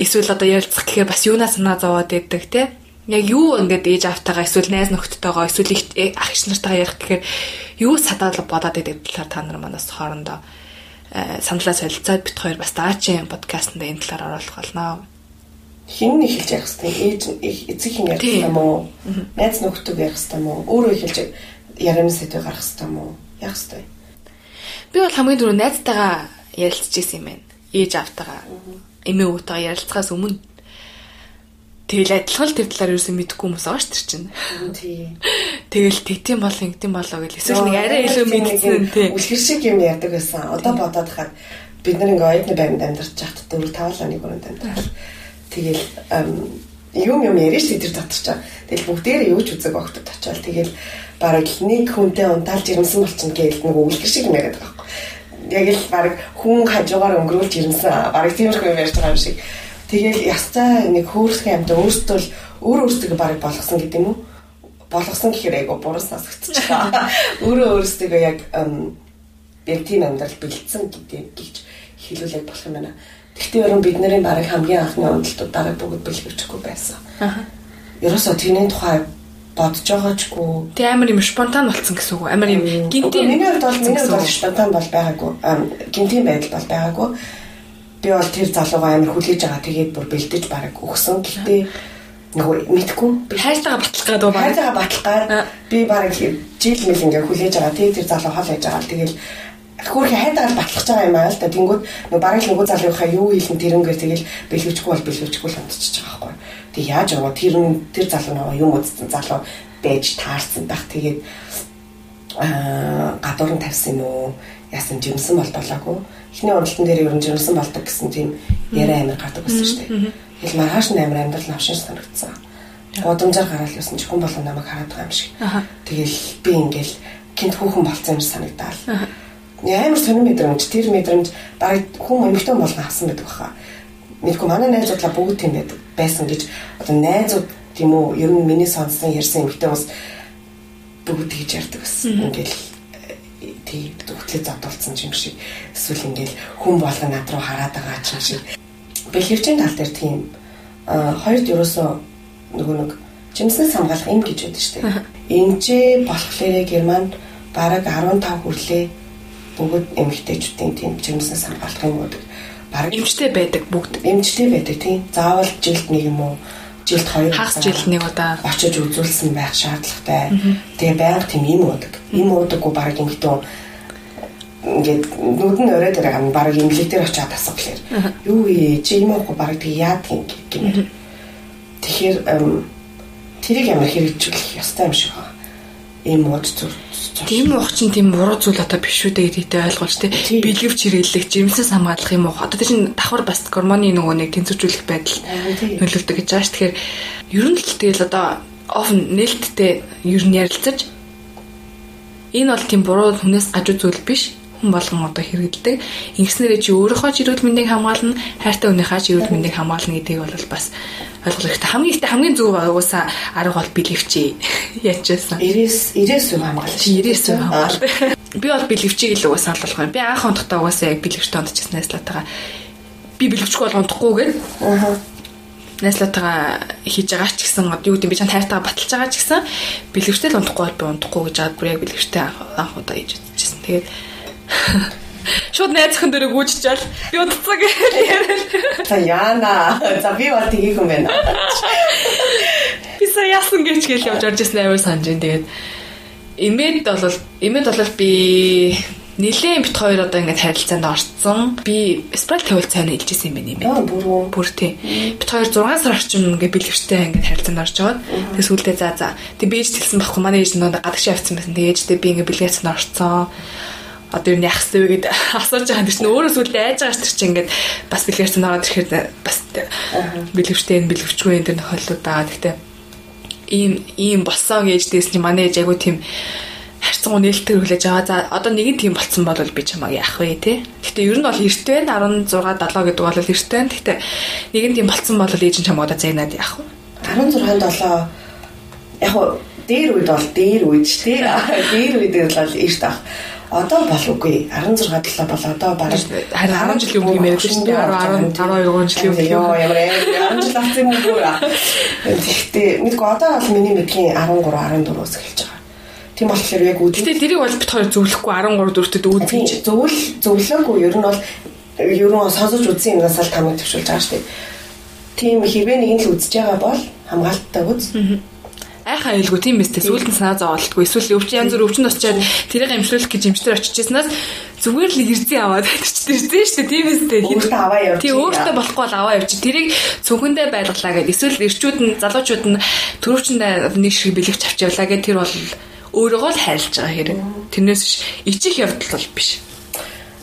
эсвэл одоо ярилцах гэхээр бас юунаа санаа зовоод байдаг те яг юу ингээд ээж автайгаа эсвэл найз нөхдөдтэйгоо эсвэл э, ах ич нартайгаа ярих гэхээр юу садаад бодоод байдаг талаар та нар манаас хоорондоо э, саналаа солилцоод бит хоёр бас даачийн подкастт энэ талаар оруулах болно. Хин эхэлж ярих хэвээр ээж эцэг хин ярих юм уу? Найз нөхдөд ярих хэвээр юм уу? Өөрөө эхэлж ярим сэдв гарах хэвээр юм уу? Ярих хэвээр. Би бол хамгийн түрүү найзтайгаа ярилцж исэн юм байна. Ээж автайгаа эмээ өвтэйгээ ярилцахаас өмнө Тэгэл адилхан л тэр талаар юусэн мэдэхгүй хүмүүс байгаа ш тэр чинь. Тий. Тэгэл тэгтийн бол ингэдэм болоо гэл эсвэл нэг арай илүү мэдсэн тий. Үлгэр шиг юм яадаг байсан. Одоо бодоод хахад бид нар ингээ оюутны байранд амьдарч байхад дөрөв тавлааны хүрээнд амьдарч. Тэгэл юм юм яриаш тэр татчихаа. Тэгэл бүгдээрээ юу ч үзэг огтод очиод тэгэл бараг нэг хүнтэй унтаалж ирэмсэн болчихно гээл нэг үлгэр шиг яриад байгаа яг л баг хүн хажуугаар өнгөрүүлж ирсэн баг тиймэрхүү юм ярьж байгаа юм шиг. Тэгэл ястай нэг хөөрсгэн амьд өөртөө л өөр өөртөө баг болгосон гэдэг юм уу? Болгосон гэхээр айгу буруу сонсогдчихлаа. Өөрөө өөртөө яг яг тийм амьдрал бэлдсэн гэдэг гэж хэлүүлэх болох юм байна. Гэхдээ ерөн бидний баг хамгийн анхны уналтууд дараа бүгд бэлгэвчихгүй байсан. Аа. Ерөөсөө тэрний тухай бодож байгаачгүй. Тэг амар юм спонтан болцсон гэсэн үг. Амар юм гинтийн миний хувьд бол миний хувьд спонтан бол байгаагүй. Гинтийн байдал бол байгаагүй. Би бол тэр залуугаа амар хүлээж байгаа. Тэгээд бүр бэлдэж бараг өгсөн. Гэхдээ нөгөө мэдгүй би хайртайгаа батлах гэдэг үү? Хайртайгаа батлахаар би бараг жил мэл ингээ хүлээж байгаа. Тэгээд тэр залуу хол хийж байгаа. Тэгэл хөрхи хайдаал батлах байгаа юм аа л да. Тэнгүүд нөгөө бараг л нөгөө залууынхаа юу хийлэн тэрнгээр тэгэл бэлгэвчгүй бол бэлгэвчгүй л онцчихж байгаа байхгүй. Тэг яаж яваа тэр тэр залуу нөгөө юм үзсэн залуу байж таарсан байх. Тэгээд аа гадуурн тавьсан уу? Яасан жимсэн болдолоогүй. Эхний уралдан дээр ер нь жимсэн болдог гэсэн тийм яриа амир гардаг байсан шүү дээ. Тэгэл маргааш нь амир амьдрал навшин санагдсан. Гудамжаар гараал явсан чи хүн болон намайг хараад байгаа юм шиг. Тэгэл би ингээл гинт хүүхэн болцсон юм санагдаал. Амар сонир мэдрэмж, тэр мэдрэмж баг хүн эмэгтэй болгон авсан байдаг баха. Мэдгүй манай найзуудлаа бүгд тийм байдаг байсан гэж. Одоо найзууд тийм үү ер нь миний сонссон ярьсан юмхтэй бас бүгд тэгж ярьдаг байсан. Ингээл тийм зүгтлээ зодолцсон юм шиг. Эсвэл ингээл хүн болго над руу хараад байгаа ч юм шиг. Бэлгэвчийн тал дээр тийм хоёрд ерөөсөө нөгөө нэг жимснээс хамгаалах юм гэж байдаг шүү дээ. Эмчээ болохоор Германд бараг 15 хүрлээ бүгд эмэгтэйчүүдийн тийм жимснээс хамгаалах юм уу баг эмчтэй байдаг бүгд. Эмчтэй байдаг тийм. Заавал жилд нэг юм уу жилд хоёр хагас жилд нэг удаа очиж үзүүлсэн байх шаардлагатай. Тэгээ байнга тийм юм уудаг. Им уудаггүй баг ингэтөө ингээд нүд нь оройд байгаа юм баг имлэг дээр очиад асуулаа. Юу вэ? Чи юм уухгүй баг тэг яад гэмээр. Тэгэхээр тэрийг ямар хэрэгжүүлэх ёстой юм шиг Им ууд зүр Тийм уух чинь тийм буруу зүйл одоо биш үү гэдэгтэй ойлгуулж тий. Бэлгэвч хэрэглэх, жирэмсээс хамгаалах юм уу? Одоо тийм давхар бас гормоны нөгөө нэг тэнцвэржүүлэх байдал нөлөөлдөг гэж байгаа ш. Тэгэхээр ер нь л тэгэл одоо офн нээлттэй ер нь ярилцаж энэ бол тийм буруу хүнээс гажуу зүйл биш хүн болгон одоо хэрэгэлдэг. Ингэснээрээ чи өөрийнхөө ч эрүүл мэндийг хамгаална, хайртай хүнийхээ ч эрүүл мэндийг хамгаална гэдгийг бол бас ойлгох хэрэгтэй. Хамгийн ихтэй хамгийн зөв уусаа арга бол бэлэвчээ яачаасан. 90 90 сум хамгаална. 90 сум хамгаална. Би бол бэлэвчийг л уусаа олох юм. Би анх ондохтой уусаа яг бэлэвчтэй ондчихсан найзлаатайгаа би бэлэвчгүй бол ондохгүй гэд. Аа найзлаатайгаа хийж байгаа ч гэсэн юу гэдэг би чам тайртайгаа баталж байгаа ч гэсэн бэлэвчтэй л унтахгүй бол би унтахгүй гэж аваад бүр яг бэлэвчтэй анх удаа хийж үзчихсэн. Тэгээд Шууд найз хэн дөрөг үүччихэл би удацсан гэж яриад. За яана. За би бол тгийх юм байна. Би сая яасан гэж гэл явж орж ирсэн амар санаж байна. Тэгээд имэд бол имэд бол би Нилээн бит хоёр одоо ингээд харилцаанд орцсон. Би тавил цайна илжсэн юм байна юм. Аа бүр Бүр тий. Бит хоёр 6 сар орчим ингээд бэлгэвчтэй ингээд харилцаанд орж байгаа. Тэгээс үлдээ за за. Тэг би ээж хэлсэн байхгүй манай ээж нөө гадагш явцсан байсан. Тэг ээжтэй би ингээд бэлгээсэн орцсон. Одоо юу яах вэ гэд асууж байгаа юм чинь өөрөө сүлдээ айж байгаа ч чинь ингээд бас бэлгээрсэн ороод ирэхээр бас бэлгэвчтэй энэ бэлгэвчгүй энэ төр тохиолдлууд байгаа. Тэгтээ ийм ийм болсон гэж дээс чи манай ээж айгу тийм харьцангуй нээлттэй хүлээж аваа. За одоо нэг нь тийм болцсон бол би чамаа яах вэ те. Гэтэ ер нь бол эрт байна 16 7 гэдэг бол эрт байна. Гэтэ нэг нь тийм болцсон бол ээж нь чамаа одоо зайнаад яах вэ? 16 7 яг дээр үед бол дээр үед ч тий. Дээр үед бол эрт ах. Одоо болоогүй 16 7 бол одоо бараг харин 10 жилийн өмнө юм шүү дээ. 10 10 12 жилийн өмнө ёо ямар амар 10 жил авсан юм уу? Тэгэхдээ мэдгүй одоо бол миний мэдхийн 13 14-өөс эхэлж байгаа. Тийм болохоор яг үгүй. Гэтэ тэрийг бол бит хоёр зөвлөхгүй 13 дөрөвдөд үзэж зөвл зөвлөөгүй. Ер нь бол ер нь сонсож үзсэн юмнаас л тамиг төвшүүлж байгаа шүү дээ. Тийм хэрвээ нэг нь л үзэж байгаа бол хамгаалттай үз. Айхаа айлгүй тийм мэт сүүлд нь санаа зовоолтгүй эсвэл өвчин янз бүр өвчин тусчаад тэрийг имшлүүлэх гэж имчтэр очижсанаас зүгээр л ирзэн аваад ирзэн шүү дээ. Тийм үстэй өөртөө аваа явж тийм өөртөө болохгүй бол аваа явж тэрийг цүнхэндээ байлгалаа гэд. Эсвэл ирчүүд нь залуучууд нь төрөвчөндөө нэг шиг бэлэгч авч явлаа гэд. Тэр бол өөрийгөө л хайрлаж байгаа хэрэг. Тэрнээс биш. Ичих явдал бол биш.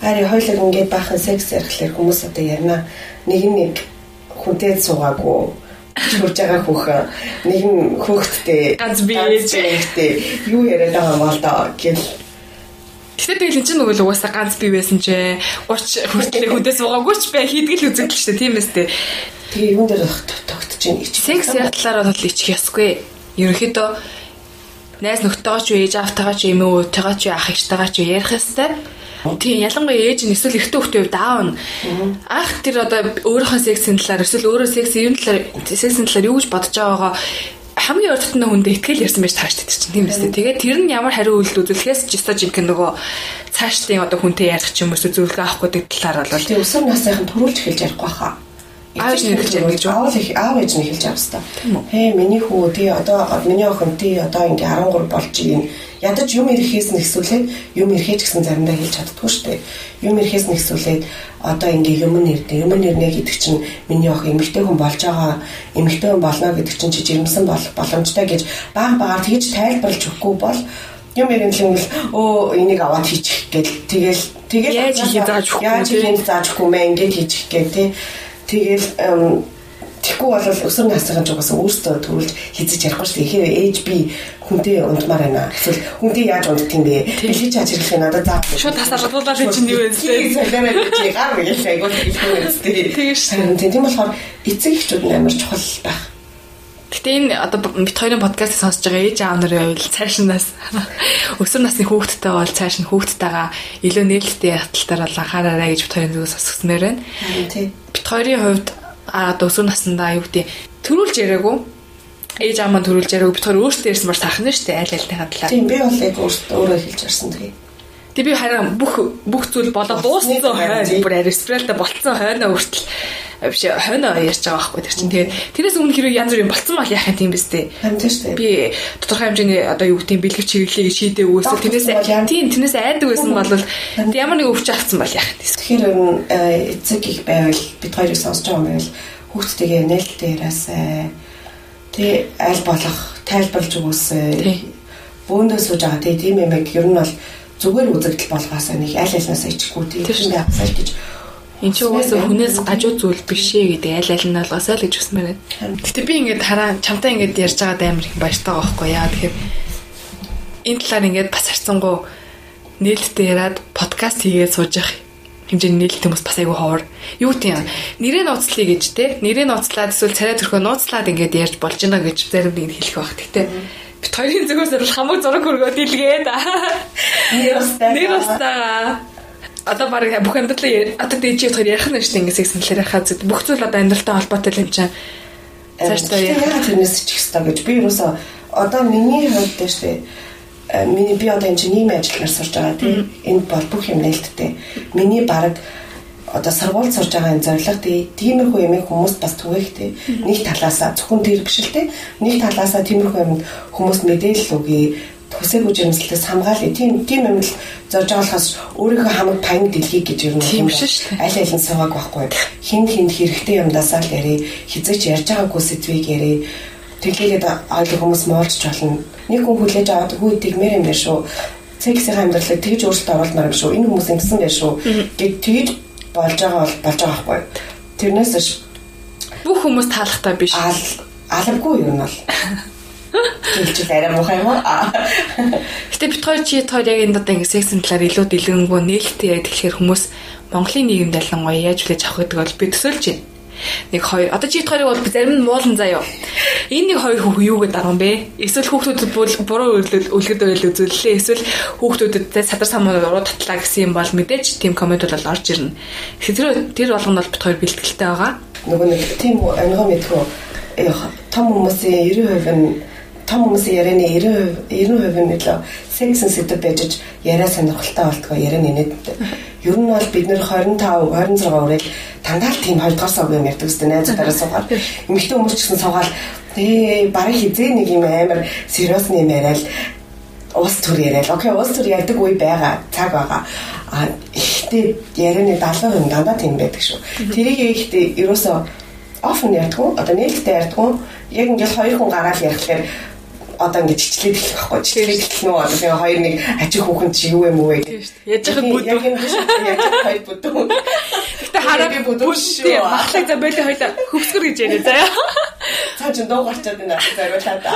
Ари хоёлог ингээд баахан секс ярихлаар хүмүүс одоо ярина. Нэг нэг хүнтэй суугаагүй хурж байгаа хүүхэн нэг нь хүүхэдтэй ганц биетэй юу яриад байгаа юм бол доо гэл Гэтэ тэгэл энэ чинь нөгөө угаасаа ганц бие байсан ч 30 хүртэл хүнээс уугаагүй ч бай хийдгэл үзэгдэл шүү дээ тийм эстэй. Тэгээ юун дээр тогтож чинь ич. Секс ярихлаараа бол ичих ёсгүй. Ерөнхийдөө найз нөхдөйгөө ч ээж автайгаа ч эмээ уутэйгаа ч ах ихтэйгаа ч ярих ёстой. Тийм ялангуяа ээж нь эсвэл эртөө хүүхдээ хувьд аав нь. Ах тэр одоо өөрийнхөө сексийн талаар эсвэл өөрөө секс юм талаар сексийн талаар юу гэж бодож байгаагаа хамгийн нь хүндээ ихтгэл ярьсан байж тааш гэдэг чинь тийм үстэй. Тэгээд тэр нь ямар хариу үйлдэл үзүүлэхээс ч өстой жинхэнэ нөгөө цаашдын одоо хүнтэй ярих ч юм уу зөвлөгөө авах гэдэг талаар бол тийм өсвөр насныхан төрүүлж эхэлж ярихгүй хаа аав ээж нь хэлж байгаа гэж аав ээж нь хэлж байгаа хэвээр. Хээ миний хүү тий одоо миний охин тий одоо ингээ 13 болж ийн. Ядаж юм ирэхээс нь ихсүүлээд юм ирэхэж гэсэн заримдаа хэлж чаддгүй шүү дээ. Юм ирэхээс нь ихсүүлээд одоо ингээ юм нэрдэ юм нэрнэ гэдэг чинь миний охин эмэгтэй хүн болж байгаа эмэгтэй хүн болно гэдэг чинь чи жирэмсэн болох боломжтой гэж баг багаар тэгж тайлбарлаж өгөхгүй бол юм яринлэн л өө энийг аваад хийчих гэл тэгэл тэгэл яаж хийж зааж өгөхгүй яаж хийж зааж өгөхгүй мэн ингээд хийчих гээ тий Тэгэл Тэгэхгүй бол өсвөр насныхан ч угаасаа өөртөө төрүүлж хизэж ярихгүй шүү дээ. Хэрвээ ээж би хүнтэй унтмаар байна. Эсвэл хүнтэй яаж унтдаг юм бэ? Билий чааж ирэхлээр надад заа. Шууд тасаалуулаад чинь юу вэ? Солиороо чи гар мэгэл айгуул хэлэх үстэй. Тэгээ шүү. Тийм болохоор эцэг эхчүүд нь амар чухал байх. Гэтэ энэ одоо бит хоёрын подкаст сонсож байгаа ээж аав нарын хувьд цаашнаас өсвөр насны хүүхэдтэй бол цааш нь хүүхэдтэйгээ илүү нээлттэй яталтаар бол анхаараарай гэж бит хоёрын зүгээс сонсгосноор байна. Тийм бит хоёрын хувьд а өсвөр наснда аюу гэдэг төрүүлж яриаггүй ээж аав маань төрүүлж яриаггүй бит хоёр өөртөө ярьсан баар сахна шүү дээ айл айлтныхаа талаар. Тийм би бол яг өөрөө хэлж ярьсан тэгээ. Тэг би харин бүх бүх зүйл болоо дууссан хойно бүр аристралта болцсон хойно хүртэл биш хойно ярьж байгаа байхгүй тэр чинь. Тэгээд тэрээс өмнө хэрэг янз бүрийн болцсон бол яах юм бэ сте. Би тодорхой хэмжээний одоо юу гэдэг бэлгэвч хэрэглэе гэж шийдээ өгөөсөө тэрнээс тийм тэрнээс айдаг байсан бол ямар нэг өвч авцсан бол яах юм. Тэгэхээр эцэг их байвал бид хоёрыг сонсож байгаа юм байвал хүүхдтэйгээ нээлттэй яриасаа тий аль болох тайлбарлаж өгөөсэй. Бөөндөө сууж байгаа. Тийм юм яг ер нь бол зүгээр үзэгдэл болгоосоо нэг аль альнаас ичихгүй. Тийм байгаасаа гэж Энд чи угаасаа хүнээс гажуу зүйл биш ээ гэдэг аль аль нь болгосоо л гэж үсмээр байна. Гэтэ би ингээд хараа чамтай ингээд ярьж байгаад амар их баяртай байгаа байхгүй яа. Тэгэхээр энэ талаар ингээд бас харцсангуу нээлттэй яриад подкаст хийгээд сууж явах хэмжээний нээлттэй хүмүүс бас айгүй ховор. Юу тийм нэрээ нууцлая гэж те нэрээ нууцлаад эсвэл царай төрхөө нууцлаад ингээд ярьж болж байна гэж зарим нэг хэлэх байх. Гэтэ бит хоёрын бол хамаг зураг хөргөө дэлгээд нэр устаа нэр устаа одоо баг бүх амьдралаа одоо дээжээ хоёр ярих нь шүү дээ ингэсийг саналаар яхаа зү бүх зүйл одоо амьдралтай холбоотой юм чинь. Цаашдаа яг тэрнээс ч их хэвээр гэж. Би юусоо одоо миний хувьд дээ шүү дээ миний би одоо энэ чинь нийгмийн ажиллагаар сурж байгаа тийм энэ бол бүх юм нээлттэй. Миний баг одоо сургууль сурж байгаа энэ зорилго тиймэрхүү юм хүмүүс бас түгээхтэй нэг талаасаа зөвхөн тэр биш л тийм нэг талаасаа тиймэрхүү юм хүмүүс мэдээлэл өгье хүсээгүй жирэмслээс хамгаалъя. Тийм тийм юм л зорж болохоос өөрийнхөө хамаг панг дэлхий гэж юм Тийм шүү дээ. аль аль нь суугааг байхгүй. Хин хин хэрэгтэй юмдасаа л ярий. Хизээч ярьж байгаагүй сэдвийг ярий. Тэглээд ойлгох хүмүүс моолж болно. Нэг хүн хүлээж аваад хүү тэгмээр юм байна шүү. Цэгсийн амьдралыг тэгж өөрчлөлт оруулмаар юм шүү. Энэ хүмүүс ингэсэн байх шүү. Гэт тэгж болж байгаа бол болж байгаа байхгүй. Тэрнээс Бүх хүмүүс таалахтай биш. ал алавгүй юм бол. Хэлж арай муухай юм? Аа. Гэтэ бит хоёр чи хоёр яг энэ одоо ингэ сексийн талаар илүү дэлгэнгүй нээлттэй яг тэгэхээр хүмүүс Монголын нийгэмд ялангуяа яаж хүлээж авах гэдэг бол би төсөөлж байна. Нэг хоёр одоо чи хоёрыг бол зарим нь муулан заяа. Энэ нэг хоёр хүүхэн юу гэдэг юм бэ? Эсвэл хүүхдүүдэд бүр- буруу үйлдэл үлгэд байл үзүүллээ. Эсвэл хүүхдүүдэд садар самууд уруу татлаа гэсэн юм бол мэдээж тийм коммент бол орж ирнэ. Тэгэхээр тэр болгоно бол бит хоёр бэлтгэлтэй байгаа. нөгөө нэг тийм өнгөө мэдхүү э, том хүмүүсийн 90% нь том хүмүүсийн ярианы 90% 90% нь нөлөө секс сэдв байж яриа сонирхолтой болтгоо яриа нэнэд. Ер нь бол бид нэр 25 26 үрэл дандаа л тийм хоёрдугаар сав юм ярьдаг үстэй найзуудаараа суугаад эмэгтэй хүмүүс ч гэсэн суугаад ээ барыг хизээ нэг юм амар сериус юм яриад уус төр яриад. Окей уус төр ярьдаг үе байгаа цаг байгаа. А ихтэй ярианы 70% дандаа тийм байдаг шүү. Тэрийг ихтэй ерөөсөө офн ярьдгүй одоо нээлттэй ярьдгүй яг ингээл хоёр хүн гараад ярихлаар одоо ингэж чичлээд эхлэх байхгүй чичлээд эхлэх нөө одоо тэгээ хоёр нэг ачиг хүүхэн чи юу юм шүү дээ. Яаж яхад бүдүү. юм яаж хоёр бүдүү Гэтэ хараа би бүдүү шүү. Махлаг за боли хоёлаа хөвсгөр гэж яриа заяа. цаа ч дуу гарчаад байна зариулаад та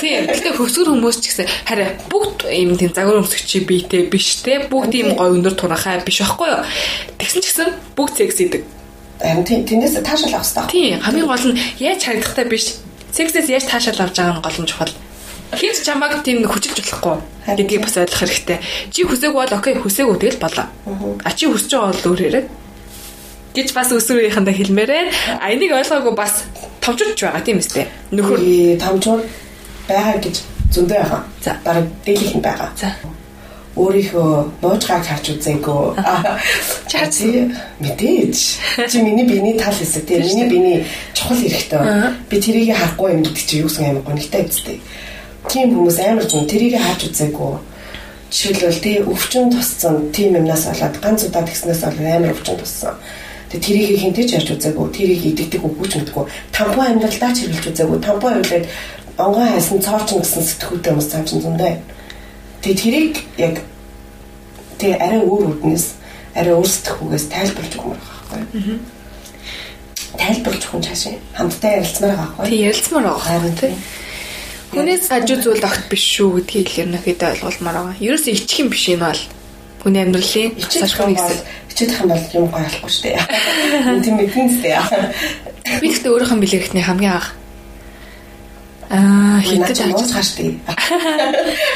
Тийм. Гэтэ хөвсгөр хүмүүс ч гэсэн хараа бүгд ийм тийм загвар өмсөгчий биетэй биш те. Бүгд ийм гой өндөр турахай биш байхгүй юу? Тэгсэн ч гэсэн бүгд секс идэг. харин тэндээс таашаал авах хэрэгтэй Тийм. Хамгийн гол нь яаж харагдахтай биш. Сексээс яаж таашаал авч байгаа нь гол нь чухал. Хинч чамаг тийм хүчилж болохгүй гэдгийг бас ойлгох хэрэгтэй. Чи хүсээгүй бол окей хүсээгүй тэгэл болоо. А чи хүсэж байгаа бол өөр яриад гэж бас өсвөрийнхандаа хэлмээрээ. А энийг ойлгоогүй бас товчулж байгаа тийм үстэй. Нөхөр тамчууд байгаа гэж зөндөө байгаа. За. Бараг дийлэх нь байгаа. За. Өөрийнхөө нуужгааг харж үзээгүй. Харсан Мэдээж. Чи миний биений тал хэсэг тийм миний биений чухал хэрэгтэй. Би тэрийг харахгүй юм гэдэг чи юу гэсэн амар гонигтай үстэй. Тийм хүмүүс амар зүн тэрийг харж үзээгүй. Жишээлбэл тий өвчин тусцсан тийм юмнаас болоод ганц удаа тэгснээс бол амар өвчин туссан. Тэгээ тэрийг хинтэж ярьж үзээгүй. Тэрийг идэгдэг үгүй ч мэдгүй. Тампон амьдралдаа ч хэрэглэж үзээгүй. Тампон хувьлаад онгой хайсан цоорчин гэсэн сэтгүүтэй хүмүүс цааш нь зөндөө. Тэгээ тэрийг яг тэгээ арай өөр үднэс арай өөр сэтгүүгээс тайлбарлаж өгөх юм байна. Тайлбарлаж өгөх нь цаашаа хамтдаа ярилцмаар байгаа байхгүй. тий ярилцмаар байгаа Харин тий. Хүнээс гажуу зүйл огт биш шүү гэдгийг л ерөнхийдөө ойлгуулмаар байгаа. Ерөөсөө ичих юм биш юм бол хүний амьдралын бол хэсэг. ичээд хам бол юм гойлохгүй шүү дээ. Энэ тийм мэдэн зү. Би гэхдээ өөрийнхөө билэгтний хамгийн анх Аа Хитэд хааш дээ.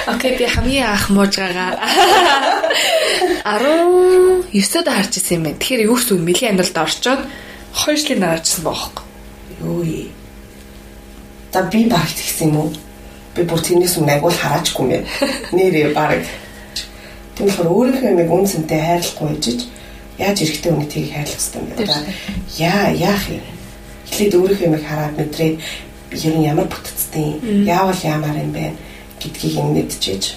Окей би хамгийн анх муужгаагаа 19-д харж ирсэн юм байна. Тэгэхээр юу гэсэн мэлийн амьдралд орчоод 2 жилийн дараа харжсан баахгүй. Юу ээ. За би багт гисэн юм уу? Би бүр тэрнээс өмнө агуул хараачгүй юм. Нэрээ баг. Тийм болохоор өөрийнхөө юмыг үнцэнтэй хайрлахгүй ижиж яаж эрэхтэй үнийг тийг хайрлах хэрэгтэй юм бэ? Яа яах юм? Эхлээд өөрийнхөө юмыг хараад мэдрээд ер нь ямар бүтцтэй яавал яамаар юм бэ гэдгийг юм мэдчихэж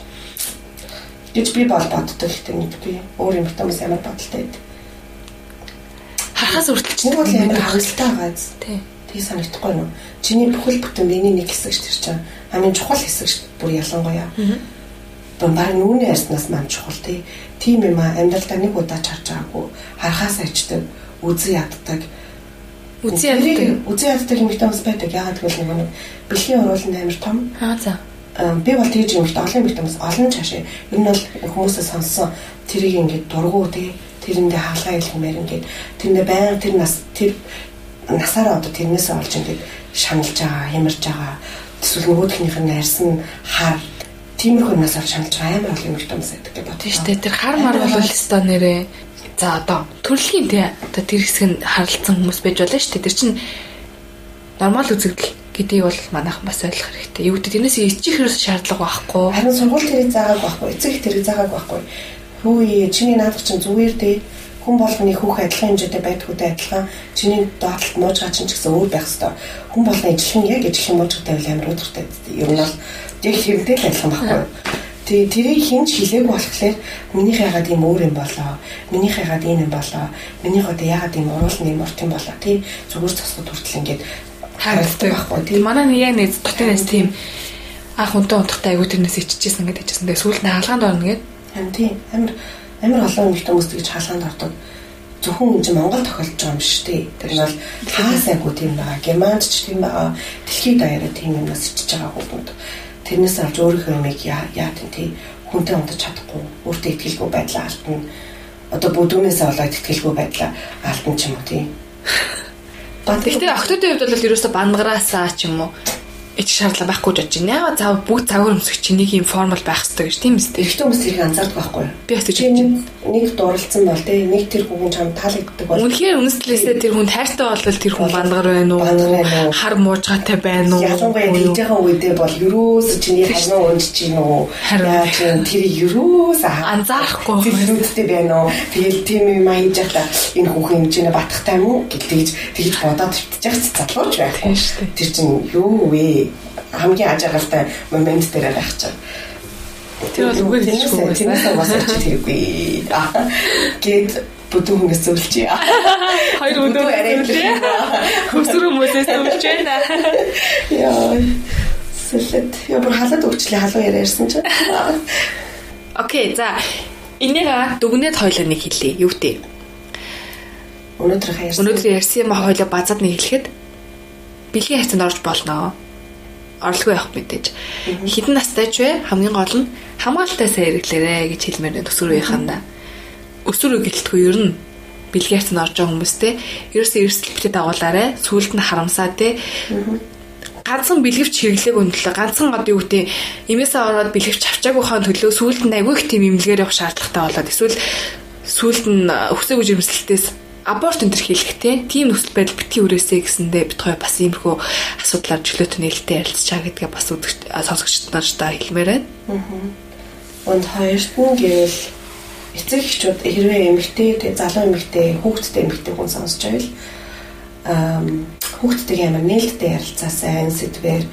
гэж би бол боддог ихтэй мэдгүй. Өөр юм хүмүүс ямар бодолтой байд. Харахаас үргэлж Чиний бол ямар хагалтай байгаа биз? Тий. Тэг санагдахгүй юу? Чиний бүхэл бүтэн биений нэг хэсэг шүү дээ. Хамгийн чухал хэсэг шүү. Бүр ялангуяа. Бамбар нүүрний ярьснаас маань чухал тий. Тийм юм а амьдралдаа нэг удаа ч харж байгаагүй. Харахаас аждаг, үзэн яддаг. Үзэн яддаг. Үзэн яддаг юм хүмүүс байдаг. Яагаад гэвэл нэг нэг бэлгийн урууланд амар том. Аа за. Би бол тэгж юм шүү. Олон юм хүмүүс олон чаашаа. Ер нь бол хүмүүсээ сонссон тэрийг ингээд дургу тий. Тэрэндээ хаалгаа хэлмээр ингээд тэрэндээ байнга тэр нас тэр насаараа одоо тэрнээсээ олж ингээд шаналж байгаа, хямарж байгаа. Эсвэл нөгөөхнийх нь арьсан хар тиймэрхүү нас олж шаналж байгаа амар олон юм хүмүүс байдаг гэж бодсон шүү дээ. Тэр хар мар бол өстой нэрээ. За одоо төрөлхийн тий одоо тэр хэсэг нь харалцсан хүмүүс байж болно шүү дээ. Тэр чинь нормал үзэгдэл гэдгийг бол манайхан бас ойлгох хэрэгтэй. Юу гэдэг тэрнээс ичих хэрэгс шаардлага байхгүй. Харин сургууль тэрийг заагааг байхгүй, эцэг тэрийг заагааг байхгүй. Хөөе, чиний наадах чинь зүгээр дээ. Хүн болгоны хүүхэн адилхан хэмжээтэй байдгүйтэй адилхан чиний доотлолт муужгаа чинь ч гэсэн өөр байх хэвээр. Хүн болгоны ижилхэн яг ижилхэн муужгатай байл амар удиртай. Ер нь бол яг тэрнтэй л адилхан байхгүй юу? Тэг тэрийг хинч хилээг болохоор минийх ягаад ийм өөр юм болоо. Минийх ягаад ийм юм болоо. Минийх одоо ягаад ийм уруулын юм урт юм болоо. Тэг зүгээр цосгод хүртэл ингээд харагддаг байхгүй. Тэг манай нэг яг нэг дотоодээс тийм анх үнтэй унтахтай айгуу тэрнээс иччихсэн гэдэг ичсэн. Тэгээ сүүлд нь хаалгаанд орно гэд. Тийм амар амар олон хүмүүс хүмүүс тэгж хаалгаанд ордог зөвхөн энэ Монгол тохиолдож байгаа юм шүү дээ. Тэр нь бол хаасайгүй тийм байгаа. Германд ч тийм байгаа. Дэлхийд даяараа тийм юмнаас ичж байгаа хүмүүс тэрнээс авч өөрийнхөө юмыг яа тий хүнтэй унтаж чадахгүй өөртөө ихтгэлгүй байдлаа алдна. Одоо бүдүүнээс болоод ихтгэлгүй байдлаа алдна ч юм уу тий Гэхдээ охтуудын хувьд бол ерөөсө бангараасаа ч юм уу ич шаардлага байхгүй гэж бодож байна. Яагаад цав бүгд цагаар өмсөх чинь нэг юм формул байх хэрэгтэй гэж тийм үстэй. Ихтэй хүмүүс тэрийг анзаардаг байхгүй юу? Би хэвчээ чинь нэг дууралцсан бол тий нэг тэр хүн чам таалагддаг бол. Үнэхээр үнэслээсээ тэр хүн тайртай болвол тэр хүн бандгар байна уу? Хар муужгатай байна уу? Ялангуяа хийж байгаа үедээ бол ерөөсө чиний ханаа унж чинь уу? Яа чинь тэр ерөөсө анзаарахгүй зүйлүүдтэй байна уу? Тэгэл тийм юм хийж байхдаа энэ хүүхэн хэмжээний батхтай юм уу? гэж тэгж бодоод төвтчих залууч байхгүй. Тэр чинь юу вэ? Хамгийн ажиглалтай момент дээр байх чинь. Тэр бол үгээр хэлчихгүй байсан. Тэрнээс бас тэргүй. Гэт бүдүүн хүнээс зөвлөж яа. Хоёр өдөр арай хөсрөө хүмүүсээс зөвлөж байна. Яа. Сэлэт. Я бүр халаад өгчлээ халуу яриарсан чинь. Окей, за. Энийг дүгнээд хойлоо нэг хэлье. Юу вэ? Өнөөдөр ярьсан. Өнөөдөр ярьсан юм хойлоо базад нэг хэлэхэд бэлгийн хайцанд орж болно орлого явах мэдээж. Хідэн настай ч вэ? Хамгийн гол нь хамгаалтайсаа хэрэглээрэ гэж хэлмээр төсвөрийнхандаа. Өсвөрөө гэлтгүй ер нь бэлгээрт нь орж байгаа хүмүүстэй ерөөсөө эрсдэл битээ дагуулаарэ сүулт нь харамсаа те. Ганцхан бэлгэвч хэрэглээг өндлөө ганцхан одоо юу гэдэг эмээсээ ороод бэлгэвч авчаагүй хаан төлөө сүулт нь айгүй их тийм имлэгээр явах шаардлагатай болоод эсвэл сүулт нь өксөг жимсэлтээс аборт энэ төр хийлгэхтэй тийм нөхцөл байдал битгий үрээсэй гэсэндээ бит хоёр бас иймэрхүү асуудлаар чөлөөт нээлттэй ярилцчаа гэдгээ бас сонсогчд нартай хэлмээр байна. Аа. Und хоёрт нь гээл эцэг эхчүүд хэрвээ эмэгтэй залуу эмэгтэй хүүхэдтэй эмэгтэй хүн сонсож байвал аа хүүхэдтэйгээ амар нээлттэй ярилцаасаа энэ сэдвэр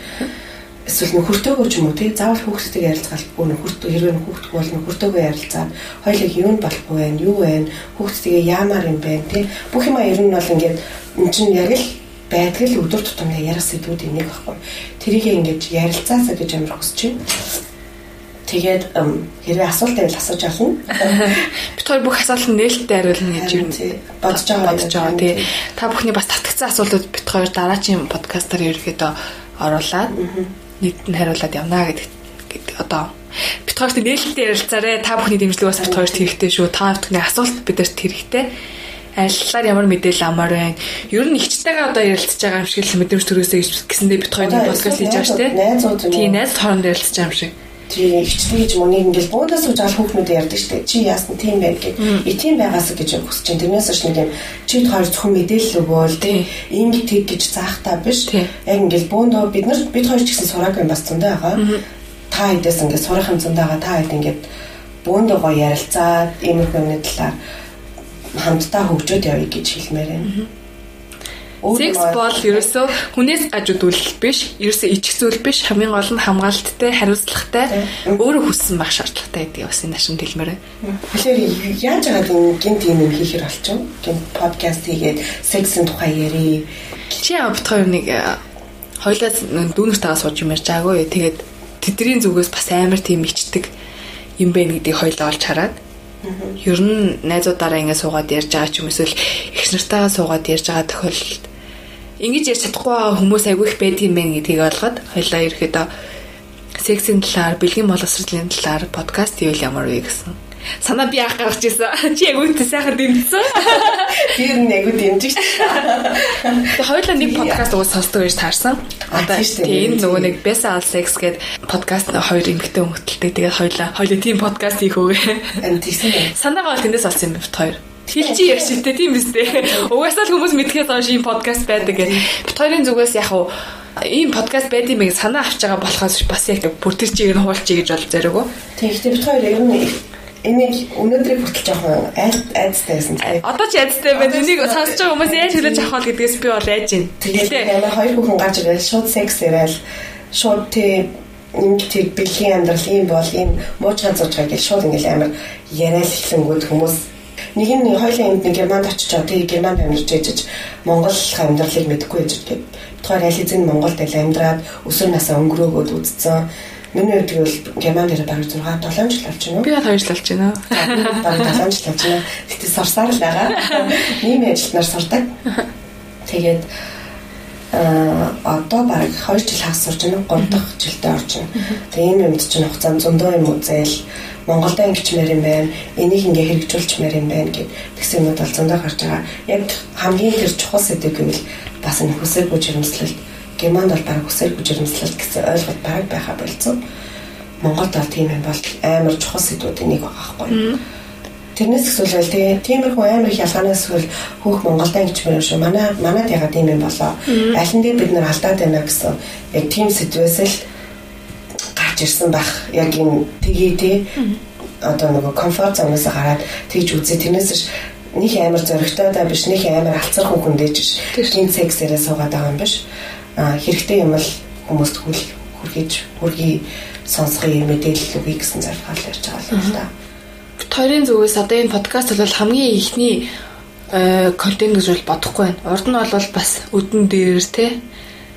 эсвэл нөхөртөөгөө ч юм уу тий заавал хүүхдтэйгээ ярилцгаалгүй нөхөртөө хэрвээ хүүхдгүй бол нөхөртөөгөө ярилцаад хоёулаа юу нь болохгүй байх юу вэ хүүхдтэйгээ яамаар юм бэ тий бүх юм ер нь бол ингээд эн чинь яг л байдаг л өдөр тутамдаа ярих сэдвүүд энийг байхгүй тэрийг ингээд ярилцаасаа гэж амар хүсэж байна. Тэгээд хэрвээ асуулт байвал асууж авах нь. Бид хоёр бүх асуултанд нээлттэй хариулна гэж юу бодож байгаа бодож байгаа тий. Та бүхний бас татгцсан асуултууд бид хоёр дараагийн подкастаар ерөөхдөө оруулаад нэгд нь хариулаад явна гэдэг одоо бит хоёрт нээлттэй ярилцаарэ та бүхний дэмжлэг бас бит хоёрт хэрэгтэй шүү та бүхний асуулт бидэрт хэрэгтэй аллаар ямар мэдээлэл амар байна. Ер нь ихчтэйгээ одоо ярилцж байгаа юм шиг л мэдрэмж төрөөсэй гэсэндээ бит хоёрын подкаст хийж байгаа шүү дээ. Тийм найз хооронд ярилцж байгаа юм шиг. Тийм ихчтэй гэж мөнийг ингээл буудаас үж аль хүүхнүүд ярьдаг дээ. Чи яасан тийм байг гэх. И тийм байгаас гэж хүсэж чинь тэрнээс ч нэг юм чи хоёр зөвхөн мэдээлэл өгөөл тийм ингэ тэг гэж заахтаа биш. Яг ингээл бөөндөө бид нар бид хоёр ч гэсэн сураг юм бас зөндөө байгаа. Та хэдээс ингээд сурах юм зөндөө байгаа. Та хэд ингээд бөөндөө гоё ярилцаад ийм юмны талаар хамтдаа хөгжөөд явъя гэж хэлмээр байна. Секс бол ерөөсөө хүнээс гажуудвал биш, ерөөсөө ичих зүйл биш, хамгийн гол нь хамгаалттай, хариуцлагатай, өөрөө хүссэн байх шаардлагатай гэдэг бас энэ ашиг хэлмээр байна. Тэгэхээр яаж байгаа юм гинт юм юм хийхэр болчих. Гинт подкаст хийгээд сексийн тухай ярий. Чи авт хоёр нэг хоёлаа дүүнэртэйгээ сууж юм ярьж байгаагүй. Тэгээд тэдний зүгээс бас амар тийм ичдэг юм байна гэдгийг хоёлаа олж хараад Ер нь найзуудаараа ингэ суугаад ярьж байгаа ч юм эсвэл их нартайгаа суугаад ярьж байгаа тохиолдолд ингэж ярьж чадахгүй байгаа хүмүүс айгүй их байдаг юм байна гэдгийг ойлгоод хоёлаа ерөөдөө сексийн талаар, бэлгийн боловсролын талаар подкаст хийвэл ямар вэ гэсэн. Санаа би анх гаргаж ирсэн. Чи яг үүнтэй сайхан дэмжсэн. Тэр нь яг дэмжиж. Тэгээ хоёулаа нэг подкаст уус сонсдог гэж таарсан. Одоо тийм нөгөө нэг Besa All Sex гэдэг подкаст хоёр эмэгтэй хөнгөлтэй. Тэгээд хоёулаа хоёулаа тийм подкаст хийх үгүй. Тэгсэн юм. Санаагаа бол тэндээс олсон юм бит хоёр. Хэлжи яар шилтэй тийм биз дээ. Угаасаа л хүмүүс мэдхээс хойш ийм подкаст байдаг гэх. Бит хоёрын зүгээс яг уу ийм подкаст байд юм санаа авч байгаа болохоос бас яг бүр тэр чигээр нь хуулчих гэж бол зориог. Тэгэхдээ бит хоёр ер нь энийг өнөөдрийг хүртэл жоохон айцтай байсан тийм. Одоо ч айцтай байна. Энийг сонсож байгаа хүмүүс яаж хүлээж авах вэ гэдгээс би бол айж байна. Тэгээд ямар хоёр хүүхэн гарч ирэл шууд секс яриад шууд тий энэ тэр бэлгийн амьдрал ийм бол ийм муучгаа зурж байгаа гэж шууд ингээл амар яриад эхлэнгүүд хүмүүс нэг нь хоёлын нэг германд очиж тэгээ германд амьдарч ээжж Монгол амьдралыг мэдэхгүй ээж гэдэг. Тэгэхээр аль эзэн Монголд ил амьдраад өсвөр насаа өнгөрөөгөөд үзсэн. Миний хувьд бол германд ирээд бараг 6 7 жил болж байна. Би 2 жил болж байна. Бараг 7 жил болж байна. Гэтэ сурсаар л байгаа. Нийгмийн ажилтнаар сурдаг. Тэгээд одоо бараг 2 жил хагас сурж байна 3 дахь жилдээ орж байна. Тэгээ ийм юмд чинь хугацаанд зөндөө юм үзэл Монголдо ингэчмээр юм байна. Энийг ингээ хэрэгжүүлчмээр юм байна гэд тэгсэн юмуд бол зөндөө гарч байгаа. Яг хамгийн тэр чухал сэдв гэвэл бас энэ хүсээгүй жирэмслэлт Германд бол бараг хүсээгүй жирэмслэлт гэсэн ойлголт бараг байха болцсон. Монголд бол тийм юм бол амар чухал сэдвүүдийн нэг байгаа байхгүй. Тэрнээс эсвэл тиймэрхүү амар их ялгаанаас эсвэл хөөх Монголдаа гэж мөрөв шүү. Манай манад ягаад тийм юм болоо. Аль нь дээр бид нар алдаад байна гэсэн яг тийм сэдвээс л гарч ирсэн байх. Яг юм тгий тий одоо нөгөө комфорт зоноос гараад тэгж үзээ. Тэрнээс нэг амар зөрөгтэй да биш нэг амар алцар хүн хүндэж биш. Тийм сексээрээ суугаад байгаа юм биш. А хэрэгтэй юм л хүмүүст хүл хүргэж хүргий сонсгоё мэдээлэл өгье гэсэн зорилгоор ярьж байгаа л да. Хоёрын зүгээс одоо энэ подкаст бол хамгийн ихний контент гэж бол бодохгүй байна. Урд нь бол бас өдөн дээр те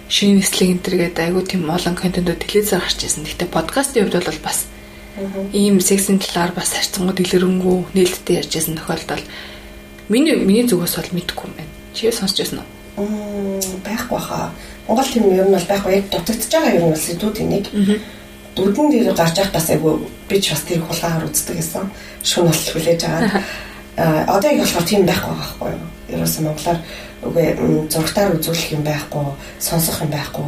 шинэ нислэг энэ төргээд айгүй тийм олон контентууд телевизээр гарч ирсэн. Гэхдээ подкастын хувьд бол бас ийм сексийн талаар бас харьцангуй дэлгэрэнгүй нээлттэй ярьж байсан тохиолдол миний миний зүгээс бол мэдэхгүй юм байна. Чи сонсч байсан уу? байхгүй хаа. Монгол тийм ер нь бол байхгүй яг дутагдж байгаа юм бол сэдвүүдийн нэг дүрдэн дээр гарч явах бас айгу би ч бас тэр хулгаагаар үздэг гэсэн шүн бол хүлээж байгаа. А одоо яг болохоор тийм байхгүй байхгүй юу? Ерөөсөө монголоор үгүй зургатаар үзүүлэх юм байхгүй, сонсох юм байхгүй.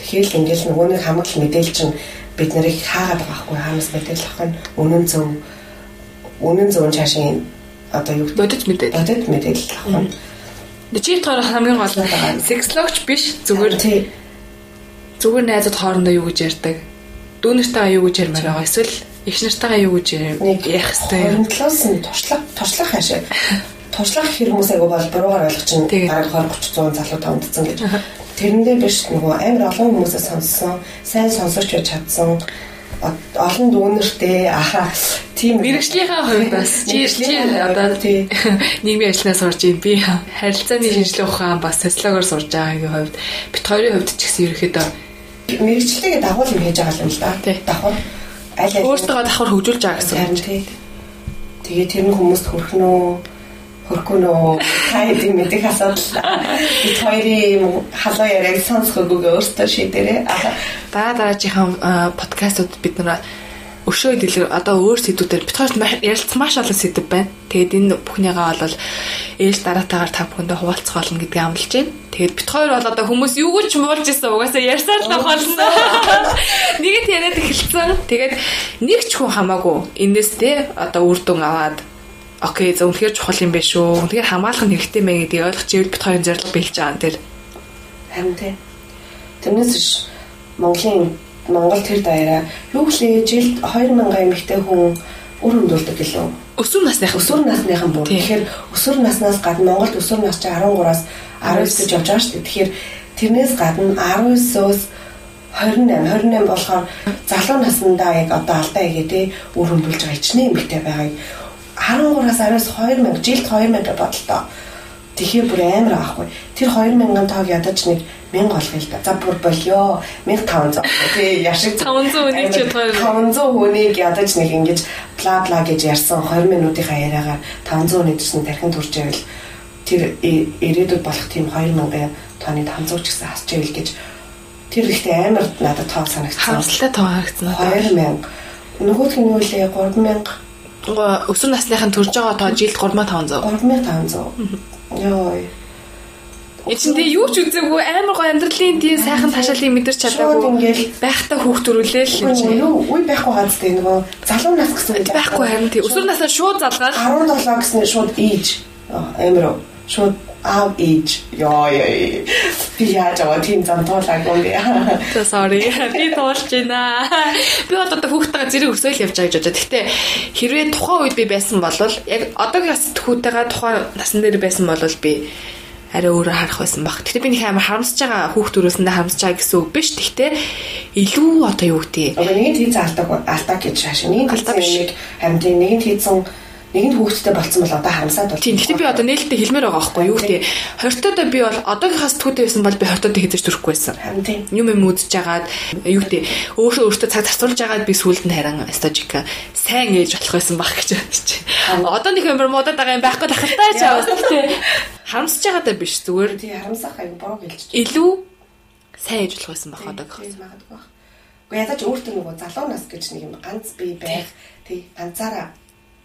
Тэгэхээр л ингээл нөгөө нэг хамгаал мэдээлэл чинь бид нарыг хаагаад байгаа байхгүй хаанаас мэдээлэл авах нь үнэн зөв үнэн зөв чашийн одоо юу бодож мэдээлэл бодож мэдээлэл авах нь Чи тоор хамгийн гол нь. Сексологч биш зүгээр зүгээр найзууд хоорондоо юу гэж ярьдаг дүү нартайгаа юу гэж ярмаар байгаа эсвэл их нартайгаа юу гэж ярих хэвээр талаас нь туршлага туршлах хаашаа туршлах хүмүүс айгу бол буруугаар ойлгож чинь бараг 20 30 100 залуу тавдсан гэж. Тэрэндээ биш нөгөө амар олон хүмүүсээ сонссон сайн сонсож байж чадсан. Олон дүүнэртэй аха тийм. Мэрэгжлийнхаа хувьд бас чи одоо тий. нийгмийн ажлнаас сурж юм би харилцааны шинжилгээ ухаан бас социологоор сурж байгаагийн хувьд бит хоёрын хувьд ч гэсэн ерөөхдөө мэрэгчлэгээ дагуул юм хийж байгаа юм л да. Давхар аль аль өөртөө давхар хөгжүүлж байгаа гэсэн юм тий. Тэгээ тэр нь хүмүүст хүрэх нь хөрөхгүй нөө та хэдийн мэдих асуудал бид хоёрын халуун яриаг сонсохгүйг өөртөө шийдээрээ дараа дараагийнхаа подкастууд бид нараа өшөө дэлгэр одоо өөр сэдвүүдээр бид хоёрт ярилцсан маш олон сэдв байна. Тэгээд энэ бүхнийгаа бол ээлж дараатаагаар та бүхэндээ хуваалцах болно гэдгийг амлаж байна. Тэгээд хоёр бол одоо хүмүүс юу ч муулж исэн угаасаа ярьсаар л болно. Нэгэд яриад эхэлсэн. Тэгээд нэг ч хүн хамаагүй энэс те одоо үр дүн аваад окей за үнэхээр чухал юм биш үү. Үнэхээр хамгаалах нь хэрэгтэй мэй гэдгийг ойлгож ивэл бид хоёрын зорилго бэлж байгаа юм тэр. Харин тий. Тэрнээс Монголын Монгол тэр даяараа юу гэлээ жилд 2000 эмэгтэй хүн үр хөндөөлдөг гэлөө. Өсвөр насных өсвөр насныхан бүр. Тэгэхээр өсвөр наснаас гадна Монголд өсвөр нас чи 13-аас 19 гэж явж байгаа шүү дээ. Тэгэхээр тэрнээс гадна 19-өөс 28 28 болохоор залуу наснда яг одоо алдаа игээ те үр хөндөөлж байгаа хичнээн эмэгтэй байгааг 13-аас 19 2000 жилд 2000 бодлоо. Тэгэхээр бүр амар аахгүй. Тэр 2000 тоог ядаж нэг 1000 олгоё л да. За бүр болёо. 1500. Тий, яшиг 500 хүнийг ч бодгоо 500 хүнийг ядаж нэг ингэж бла бла гэж ярьсан 20 минутынхаа яриагаар 500 хүнийг чинь тархин турж байвал тэр ирээдүйд болох тийм 2000 тооны 500 ч гэсэн хасч байвал гэж тэр ихтэй амар надад тоо санагдсан. Хамсалтай тоо харагдсан. 2000 нөгөөх нь юу лээ 3000 өсвөр насныхын төрж байгаа тоо жилд 3500. 3500. Чинь тэгээ юу ч үзээгүй амар гоо амьдралын тийм сайхан ташаалыг мэдэрч чадаагүй. Ингээл байхдаа юм чинь. Юу үе байхгүй хаацтай нөгөө залуу нас гэсэн үг. байхгүй харин тийм өсвөр насаа шууд залгаад 17 гэсэн шууд ээж. Амар шууд аав ээж яа яа би яаж аваа тийм зам туулаагүй яа. За sorry. Би туулж байна. Би одоо хүүхдтэйгээ зэрэг өсөөл явж байгаа гэж бодож. Гэхдээ хэрвээ тухайн үед би байсан бол яг одоогийн хүүхдтэйгээ тухайн насн дээр байсан бол би арай өөрөөр харах байсан баг. Гэтэ би нэг амар харамсаж байгаа хүүхд төрөөсөндөө харамсаж байгаа гэсэн үг биш. Гэхдээ илүү одоо юу гэдэг. Одоо нэгэн хийц алдаг алдаг гэж хаашаа. Нэгэн хийсэн нэг харин тийм нэгэн хийсэн нэгэнд хүүхдтэй болцсон бол одоо харамсаад бол. Тийм. Гэхдээ би одоо нээлттэй хэлмээр байгаа байхгүй юу гэдэг. Хортодоо би бол одоогийнхаас төвтэй байсан бол би хортодоо хийж төрөхгүй байсан. Тийм. Юм юм үзэж жагаад юу гэдэг өөрөө өөртөө цаг зарцуулж жагаад би сүулт нь харин стажика сайн ээж болох байсан баг гэж бодож чинь. Одоо нэг юмэр муудаад байгаа юм байхгүй тахалтай ч аваад тийм. Харамсаж байгаадаа биш зүгээр. Тийм харамсах аяг бороо гэлж. Илүү сайн ээж болох байсан баг одоогийнхаас. Магадгүй. Гэхдээ ядаж өөртөө нөгөө залуу нас гэж нэг юм ганц бие байх тий ганцаараа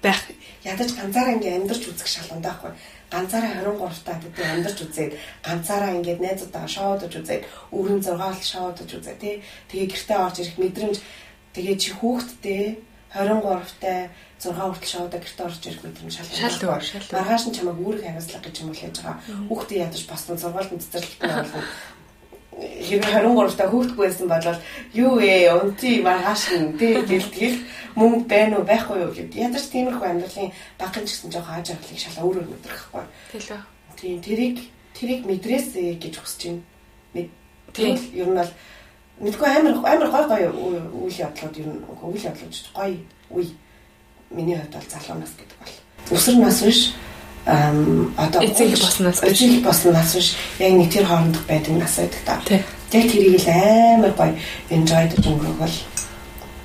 байх. Ядаж ганцаараа ингээ амьдарч үзэх шалганд байхгүй. Ганцаараа 23 таа гэдэг амьдарч үзээд ганцаараа ингээд найзуудаа шоудаж үзээд өрн 6 бол шоудаж үзээ тий. Тэгээ гэртээ орж ирэх мэдрэмж тэгээ чи хүүхэдтэй 23 таа 6 хүртэл шоудаа гэртээ орж ирэх мэдрэмж шалганд маргааш нь чамайг үүрэг хариуцлага гэж юм бол яаж байгаа. Хүүхдээ ядаж сургуульд цэцэрлэгт нь болно 23 та хүүхдгүй байсан бол юу вэ? Унти маргааш нь тий гэлтгэл мөнгө байна уу? Байхгүй юу? гэд ядаж тиймэрхүү амьдралын багын ч гэсэн жоохон хааж авахлыг шалаа өөрөө мэдрэхгүй. Тэлээ. Тийм тэрийг тэрийг мэдрээсэй гэж хүсэж байна. Тийм ер нь бол мэдгүй амар амар гой гой үйл явдлууд ер нь үйл явдлууд гоё үе. Миний хувьд бол залуу нас гэдэг бол. Өсөр нас биш ам одоо эцэг боснаас эцэг боснаас биш яг нэг тэр хоорондох байдаг нас байдаг та. Яг тэрийг л амар гоё enjoy гэж өнгөрөөл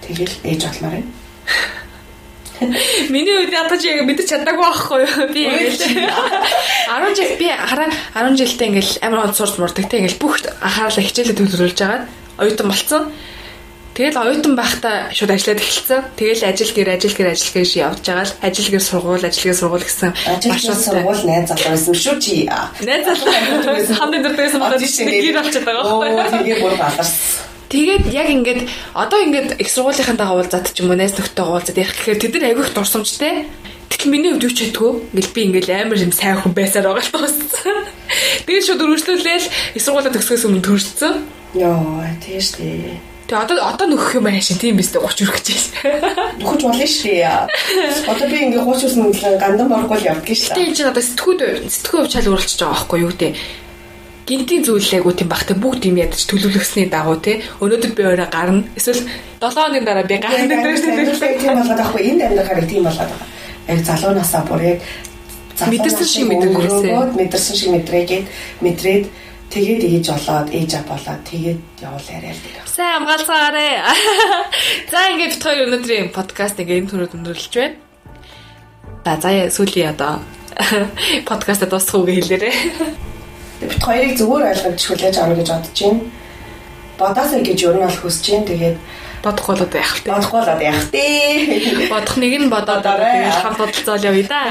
тэгэл ээж болмоор байна. Миний үед ядаж яг мэдэж чадаагүй байхгүй юу? Би ингээл 10 жил би хараа 10 жилдээ ингээл амар хонц сурч мурдаг те ингээл бүх анхаарлаа хичээлээ төвлөрүүлж агаад оюутан болцсон. Тэгэл оюутан байхдаа шууд ажиллаад эхэлсэн. Тэгэл ажил гэр ажил гэр ажил гэж явж байгаа л ажил гэр сургууль ажил гэр сургууль гэсэн их сургууль найз залуу байсан шүү чи. Найз залуу хамт өдөртөөсөн болоод гэр болчиход байгаа байхгүй. Тэгээ бүр баларсан. Тэгээд яг ингээд одоо ингээд их сургуулийнхантайгаа уулзаад ч юм уу найз нөхдөйгөө уулзаад ярих гэхээр тэд нар айгүйх дурсамжтай. Тэгтэл миний хувьд юу ч чадгүй. Ингээл би ингээл амар юм сайн хүн байсаар байгаа л тооссон. Тэгээд шууд өргөжлүүлээл их сургуулаа төгсгөөс өмнө төрсөн. Йоо, тийш тий. Тэгээ одоо одоо нөхөх юм аашин тийм биз дээ 30 хүрэх гэж байна. Нөхөж болно шүү. Одоо би ингээ 30 хүрсэн гандан боргол явдаг шүү. Тэгээ энэ чинь одоо сэтгүүд сэтгүү хувьчаал өөрчлөж байгаа байхгүй юу гэдэг гинтийн зүйлээгүй тийм бахтай бүгд юм ядаж төлөвлөсний дагуу те өнөөдөр би өөрөө гарна эсвэл 7 хоногийн дараа би гарна гэдэг тийм болоод байхгүй энд амьдрахаар тийм болоод байгаа. Яг залуу насаа бүр яг мэдэрсэн шиг мэдэрсэн мэдэрсэн шиг мэдрээгээд мэдрээд тэгээд ээж болоод ээж ав болоод тэгээд явуул яриа л гэх. Сайн амгаалцаагаарэ. За ингээд бит хоёр өнөөдрийн подкаст ингээ энэ төрөд өндөрлөж байна. За заяа сүүлийн одоо подкаст дуусах үг хэлээрээ. Бит хоёрыг зөвөр ойлгож хүлээж авах гэж бодож байна. Бодоосаа гэж юу нь бол хүсэж байна. Тэгээд бодох болоод яах вэ? Бодох болоод яах вэ? Бодох нэг нь бодоод тэгээд хамт бодолцоол явъя да.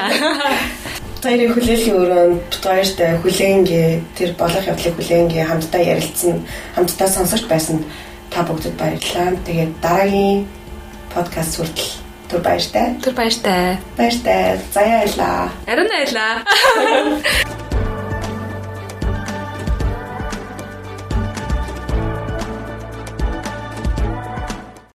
Хоёрын хүлээлийн өрөөнд хоёртай хүлээнгээ тэр болох явдлыг хүлээнгээ хамтдаа ярилцсан, хамтдаа сонсогч байсан та бүгдэд баярлалаа. Тэгээд дараагийн подкаст хүртэл түр баяртай. Түр баяртай. Баяртай. Заяа байлаа. Арин байлаа.